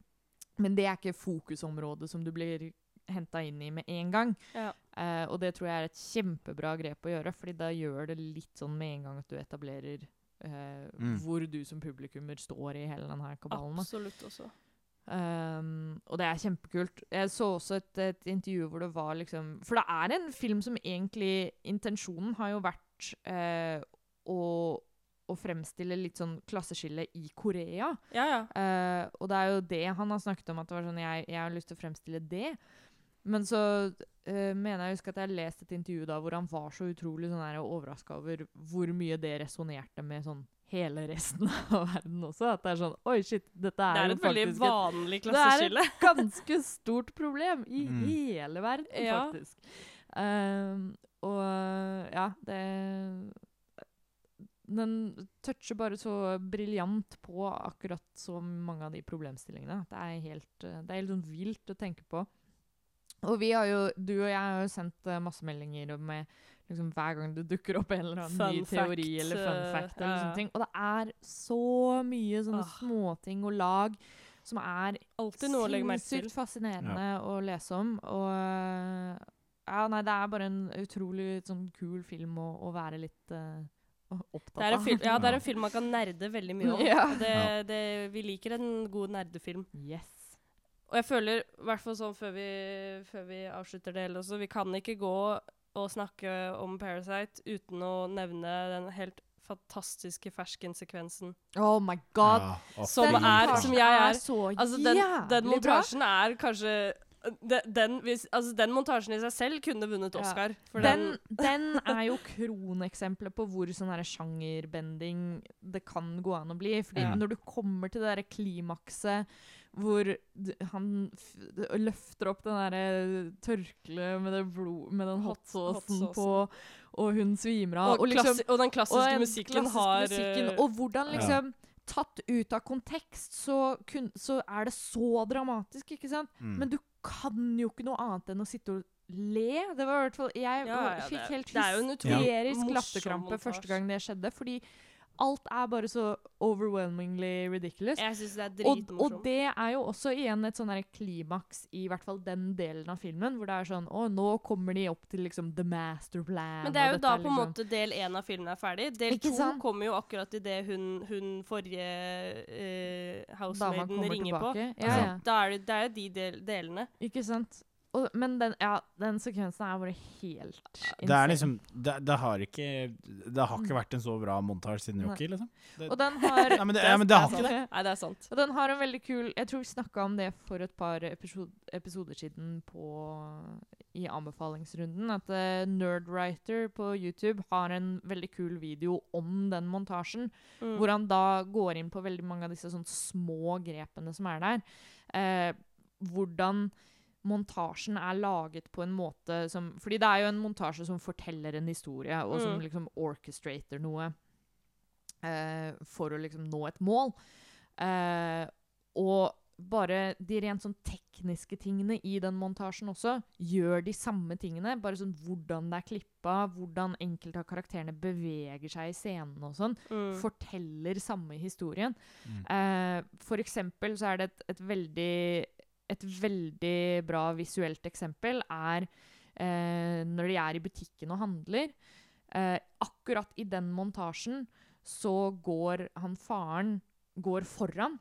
men det er ikke fokusområdet som du blir henta inn i med en gang. Ja. Uh, og det tror jeg er et kjempebra grep å gjøre, fordi da gjør det litt sånn med en gang at du etablerer uh, Mm. hvor du som publikummer står i hele denne kabalen. Absolutt også. Um, og det er kjempekult. Jeg så også et, et intervju hvor det var liksom For det er en film som egentlig Intensjonen har jo vært uh, å, å fremstille litt sånn klasseskille i Korea. Ja, ja. Uh, og det er jo det han har snakket om, at det var sånn jeg, jeg har lyst til å fremstille det. Men så uh, mener jeg å huske at jeg har lest et intervju da hvor han var så utrolig sånn overraska over hvor mye det resonnerte med sånn hele resten av verden også. At det er sånn Oi, shit, dette Det er, er jo et veldig vanlig vanlig Det er et ganske stort problem i Mm. hele verden, Ja. faktisk. Um, og ja, det Den toucher bare så briljant på akkurat så mange av de problemstillingene. Det er helt, det er helt sånn vilt å tenke på. Og vi har jo, du og jeg har jo sendt eh, masse meldinger med liksom, hver gang det dukker opp en eller annen Fun ny teori eller fun eh, fact. Eller ja, ja. sånne ting. Og det er så mye sånne Ah. småting og lag som er sinnssykt fascinerende å lese om. Og øh, ja, nei, det er bare en utrolig sånn kul film å, å være litt uh, opptatt Det er, en av. film, ja, det er en film man kan nerde veldig mye om. Ja. Det, det, vi liker en god nerdefilm. Yes. Og jeg føler, i hvert fall sånn før vi, før vi avslutter det hele også, vi kan ikke gå og snakke om Parasite uten å nevne den helt fantastiske ferskensekvensen. Oh my god. Ja, Som er- som jeg er. så Altså, den, den jævlig bra. montasjen er kanskje den, den, hvis, altså, den montasjen i seg selv kunne vunnet Ja. Oscar. For Den, den, den er jo kroneksempelet på hvor sånn sjangerbending det kan gå an å bli. Fordi Ja. når du kommer til det der klimakset hvor han f løfter opp den derre tørkleet med, med den Hot- hotsaucen hotsaucen. på, og hun svimer av. og, Og, liksom, og den og klassiske den musikken har musikken, eh, Og hvordan Ja. liksom Tatt ut av kontekst, så, kun, så er det så dramatisk, ikke sant? Mm. Men du kan jo ikke noe annet enn å sitte og le. Det var i hvert fall Jeg Ja, ja, fikk helt det er jo en utrolig hysterisk ja. latterkrampe første gang det skjedde, fordi alt er bare så overwhelmingly ridiculous. Jeg synes det er Og, og det er jo også igjen et sånn klimaks i hvert fall den delen av filmen, hvor det er sånn Å, nå kommer de opp til liksom the master plan. Men det er jo jo er, da på en liksom- måte del én av filmen er ferdig. Del to kommer jo akkurat idet hun, hun forrige uh, housemaiden ringer på. tilbake. Ja, sant? ja. Da er det, det er jo de del, delene. Ikke sant? Og, men den, ja, den sekvensen er bare helt Det er liksom det, det har ikke Det har ikke vært en så bra montasje siden. Rocky, liksom. Det, Og den har nei, men det, ja, men det har ikke det. Nei, det er sant. Og den har en veldig kul Jeg tror vi snakka om det for et par episode, episoder siden på, i anbefalingsrunden. At uh, Nerdwriter på YouTube har en veldig kul video om den montasjen. Mm. Hvor han da går inn på veldig mange av disse sånn små grepene som er der. Uh, hvordan montasjen er laget på en måte som Fordi det er jo en montasje som forteller en historie, og som Mm. liksom orchestrater noe eh, for å liksom nå et mål. Eh, og bare de rent sånn tekniske tingene i den montasjen også gjør de samme tingene. Bare sånn hvordan det er klippa, hvordan enkelte av karakterene beveger seg i scenen og sånn Mm. forteller samme historien. Mm. Eh, for eksempel så er det et, et veldig et veldig bra visuelt eksempel er eh, når de er i butikken og handler. Eh, akkurat i den montasjen så går han faren går foran.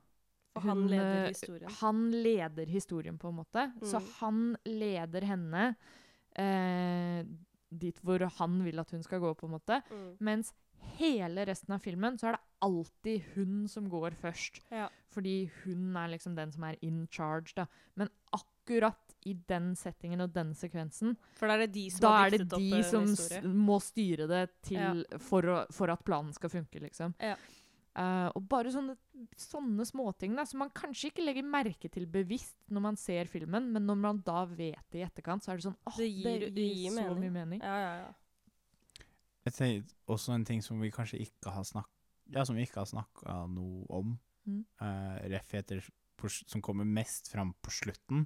For han Hun, leder eh, historien. Han leder historien, på en måte. Så Mm. han leder henne eh, dit hvor han vil at hun skal gå, på en måte. Mm. Mens hele resten av filmen så er det alltid hun som går først. Ja. Fordi hun er liksom den som er in charge, da. Men akkurat i den settingen og den sekvensen, For da er det de som er det de som s må styre det til, for, å, for at planen skal funke, liksom. Ja. Uh, og bare sånne, sånne småting da, som man kanskje ikke legger merke til bevisst når man ser filmen, men når man da vet det i etterkant, så er det sånn åh, Det gir- det gir så mening. mye mening. Ja, ja, ja. Jeg tenker også en ting som vi kanskje ikke har snakka Ja, som vi ikke har snakka noe om. Mm. Uh, ref etter på, s- som kommer mest fram på slutten.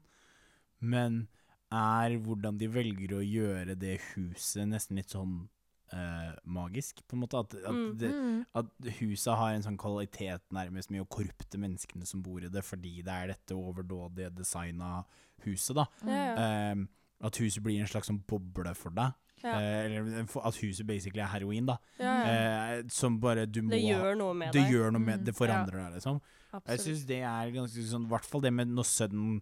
Men er hvordan de velger å gjøre det huset nesten litt sånn uh, magisk, på en måte. At, at, Mm. det, Mm. at huset har en sånn kvalitet nærmest med å korrupte menneskene som bor i det, fordi det er dette overdådige designa huset, da. Mm. Eh, at huset blir en slags sånn boble for deg. Ja. Eh, eller at huset basically er heroin, da. ja, ja. Eh, som bare du må Det gjør noe med det deg. gjør noe med Mm. Det forandrer deg, liksom. Jeg Absolutt. syns det er ganske sånn I hvert fall det med når sønnen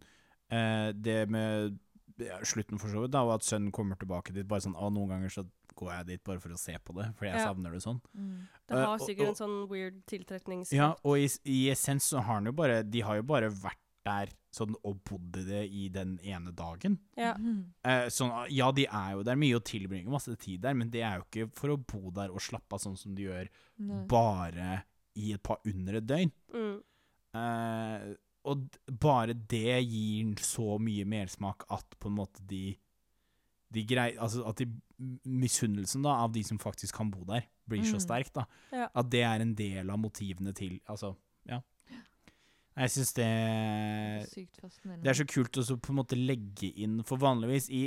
eh, Det med ja, slutten for så vidt, da, og at sønnen kommer tilbake dit. Bare sånn, å, Noen ganger så går jeg dit bare for å se på det, for jeg Ja. savner det sånn. Mm. Det har og- sikkert og- en sånn weird tiltrekningskraft. Ja, og i, i essens så har han jo bare De har jo bare vært der sånn og bodd i det i den ene dagen. Ja. Eh, sånn, ja, de er jo der mye og tilbringer masse tid der, men det er jo ikke for å bo der og slappe av sånn som de gjør Nei. bare i et par under et døgn. Mm. Eh, og d- bare det gir så mye mersmak at på en måte de de grei, altså at de, Misunnelsen da av de som faktisk kan bo der, blir så Mm. sterk. da Ja. At det er en del av motivene til Altså, ja. Jeg syns det Sykt. Det er så kult å på en måte legge inn For vanligvis i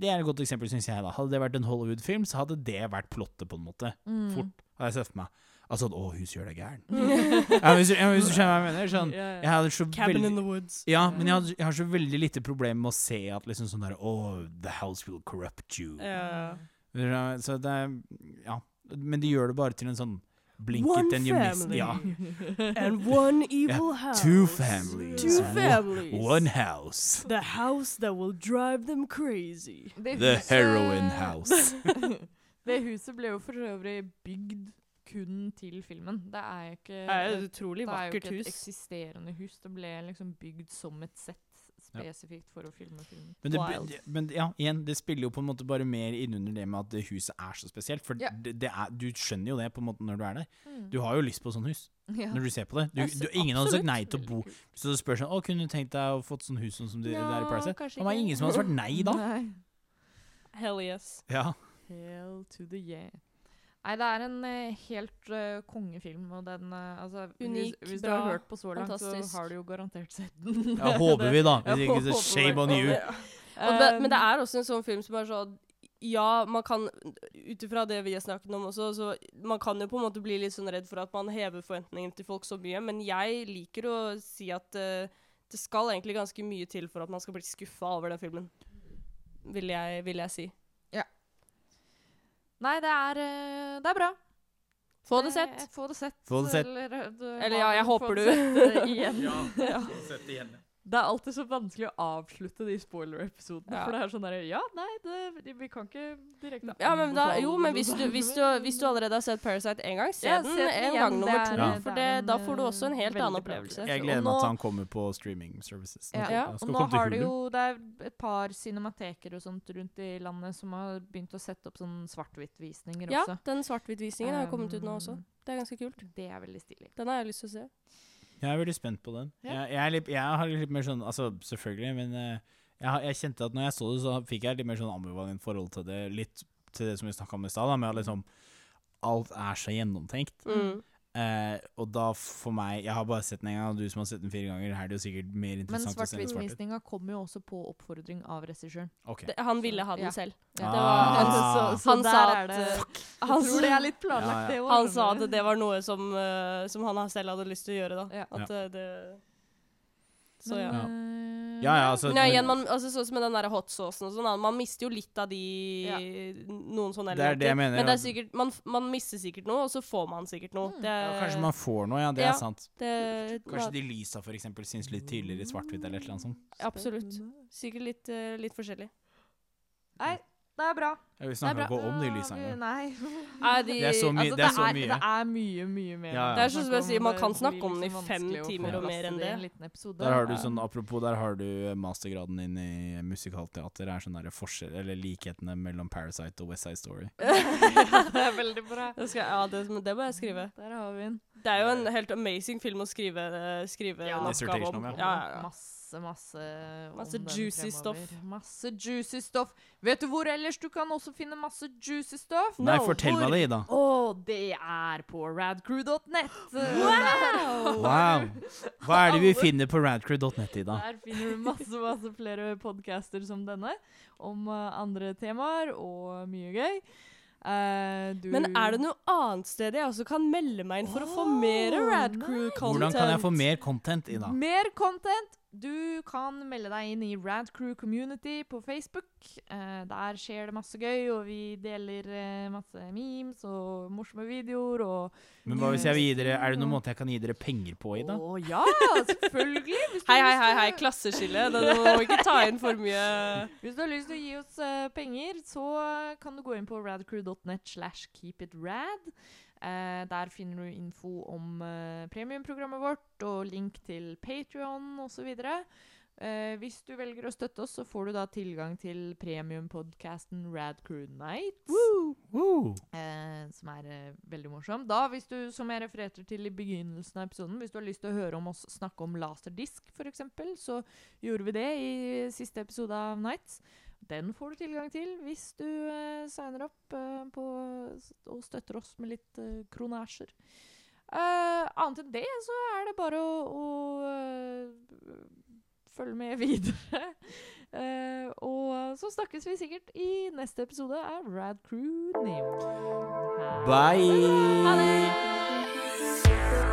Det er et godt eksempel, syns jeg. da Hadde det vært en Hollywood-film, så hadde det vært plottet, på en måte. Mm. Fort, hadde jeg sett for meg. Altså Å, hun gjør deg gæren. ja, hvis, du- ja, hvis du skjønner hva jeg mener. Sånn, jeg hadde så Cabin veldig in the woods. ja, men jeg har, jeg har så veldig lite problem med å se at liksom sånn der 'Å, the house will corrupt you. Ja. Ja, Så det er Ja. Men de gjør det bare til en sånn blink One it and you miss. Ja. And one evil house. Two families. Two families. One house. The house that will drive them crazy. Det The huset- heroin house. det huset ble jo for øvrig bygd kun til filmen. Det er jo ikke Det er et utrolig det er jo vakkert ikke et hus. eksisterende hus. Det ble liksom bygd som et sett spesifikt for å filme filmen. Men, det, Wild. men ja, igjen, det spiller jo på en måte bare mer innunder det med at det huset er så spesielt. For Ja. det, det er, du skjønner jo det på en måte når du er der. Mm. Du har jo lyst på sånn hus ja. når du ser på det. Du, du, ingen hadde sagt nei til å bo Så du spør sånn Å, kunne du tenkt deg å fått sånn hus sånn som det, ja, er i Paracet? Det var ingen som hadde svart nei da. Nei. Hell yes. Ja. Hell to the yeah. Nei, det er en eh, helt eh, kongefilm, og den eh, altså, Unik, hvis, hvis du bra, har hørt på så langt, fantastisk. så har du jo garantert sett den. ja, håper vi, da. Hvis ikke, så shame on you. Og det, men det Um, er også en sånn film som er sånn Ja, man kan Ut ifra det vi har snakket om også, så man kan jo på en måte bli litt sånn redd for at man hever forventningene til folk så mye, men jeg liker å si at eh, det skal egentlig ganske mye til for at man skal bli skuffa over den filmen. Vil jeg, vil jeg si. Nei, det er, eh, det er bra. Få det sett. Få det sett. Få det sett. Eller, eh, du Eller ja, jeg håper du. få det igjen. Ja. få Det er alltid så vanskelig å avslutte de spoiler-episodene. Ja. For det er sånn derre Ja, nei, det, vi kan ikke direkte Ja, men da, jo, men hvis du, hvis, du, hvis du allerede har sett Parasite én gang, se Ja, den en gang nummer er- to. Ja. For det det, da får du også en helt annen opplevelse. Jeg gleder meg til han kommer på streaming services. Ja. Ja, Og nå har det jo Det er et par cinemateker og sånt rundt i landet som har begynt å sette opp sånn svart-hvitt-visninger Ja, også. den svart-hvitt-visningen har kommet ut nå også. Um, Det er ganske kult. Det er veldig stilig. Den har jeg lyst til å se. Jeg er veldig spent på den. Ja. Jeg, jeg, er litt, jeg har litt mer sånn Altså, selvfølgelig, men eh, jeg, jeg kjente at når jeg så det, så fikk jeg litt mer sånn ambivalent forhold til det. Litt til det som vi snakka om i stad, med at liksom alt er så gjennomtenkt. Mm. Eh, og da for meg Jeg har bare sett den en gang, og du som har sett den fire ganger, her er det jo sikkert mer interessant Men svart-hvitt-visninga kom jo også på oppfordring av regissøren. Okay. Han ville ha den Ja. selv. Ja. Var Ah. så, så han sa at, det eh, han tror det er litt planlagt, Ja, ja. det òg. Han sa at det var noe som, uh, som han selv hadde lyst til å gjøre, da. Ja. At uh, det Så Men, ja. Ja. Ja, ja, altså, Men ja, igjen, man, altså, sånn som med den der hot saucen og sånn, man mister jo litt av de Ja. Noen sånne Det er det jeg mener, Men det er sikkert, man, man mister sikkert noe, og så får man sikkert noe. Mm. Er, ja, kanskje man får noe, ja. Det Ja. er sant. det, Kanskje de lysa for eksempel syns litt tydeligere i svart-hvitt eller et eller annet sånt. Absolutt. Sikkert litt, uh, litt forskjellig. Nei, det er bra. Ja, vi snakker er ikke om de engang. Nei. Nei, de, Det er så mye- Altså, det er så mye. Det er mye, mye mer. Ja, ja. Det er sånn som jeg sier, man kan snakke om den i fem timer og mer enn det i det. en liten episode. Der har du sånn, Apropos, der har du mastergraden din i musikalteater. Er sånn der forskjell, eller likhetene mellom Parasite og West Side Story. det er veldig bra. det skal, ja, det, det må jeg skrive. Der har vi den. Det er jo en helt amazing film å skrive, skrive Ja. en oppgave om. ja. Ja, ja, ja. Masse, masse Masse juicy fremover. stoff. Masse juicy stoff. Vet du hvor ellers du kan også finne masse juicy stoff? Nei, No, fortell hvor- meg det, Ida. Å, det er på radcrew.net. Wow! Wow. Hva er det vi finner på radcrew.net, Ida? Der finner du masse, masse flere podcaster som denne, om eh, andre temaer og mye gøy. Uh, du Men er det noe annet sted jeg også kan melde meg inn for å få mer Åh, Rad nei. Crew-content? Hvordan kan jeg få mer content, Ida? Mer content Du kan melde deg inn i Rad Crew Community på Facebook. Eh, der skjer det masse gøy, og vi deler eh, masse memes og morsomme videoer og Men hva hvis jeg vil gi dere Er det noen måte jeg kan gi dere penger på i, da? Å ja, selvfølgelig! Hvis du Hei, har hei, lyst hei, til hei, klasseskille. Da du må ikke ta inn for mye Hvis du har lyst til å gi oss eh, penger, så kan du gå inn på radcrew.net slash keepitrad. Uh, der finner du info om eh, premiumprogrammet vårt og link til Patrion osv. Eh, hvis du velger å støtte oss, så får du da tilgang til premiumpodkasten Radcrew Night. Woo! Eh, som er eh, veldig morsom. Da, hvis du, som jeg refererte til i begynnelsen av episoden, hvis du har lyst til å høre om oss snakke om laserdisk, f.eks., så gjorde vi det i siste episode av Nights. Den får du tilgang til hvis du uh, signer opp uh, på, og støtter oss med litt uh, kronasjer. Annet enn det så er det bare å, å følge med videre. Og så snakkes vi sikkert i neste episode av Rad Crew Neo. Bye! Ha det!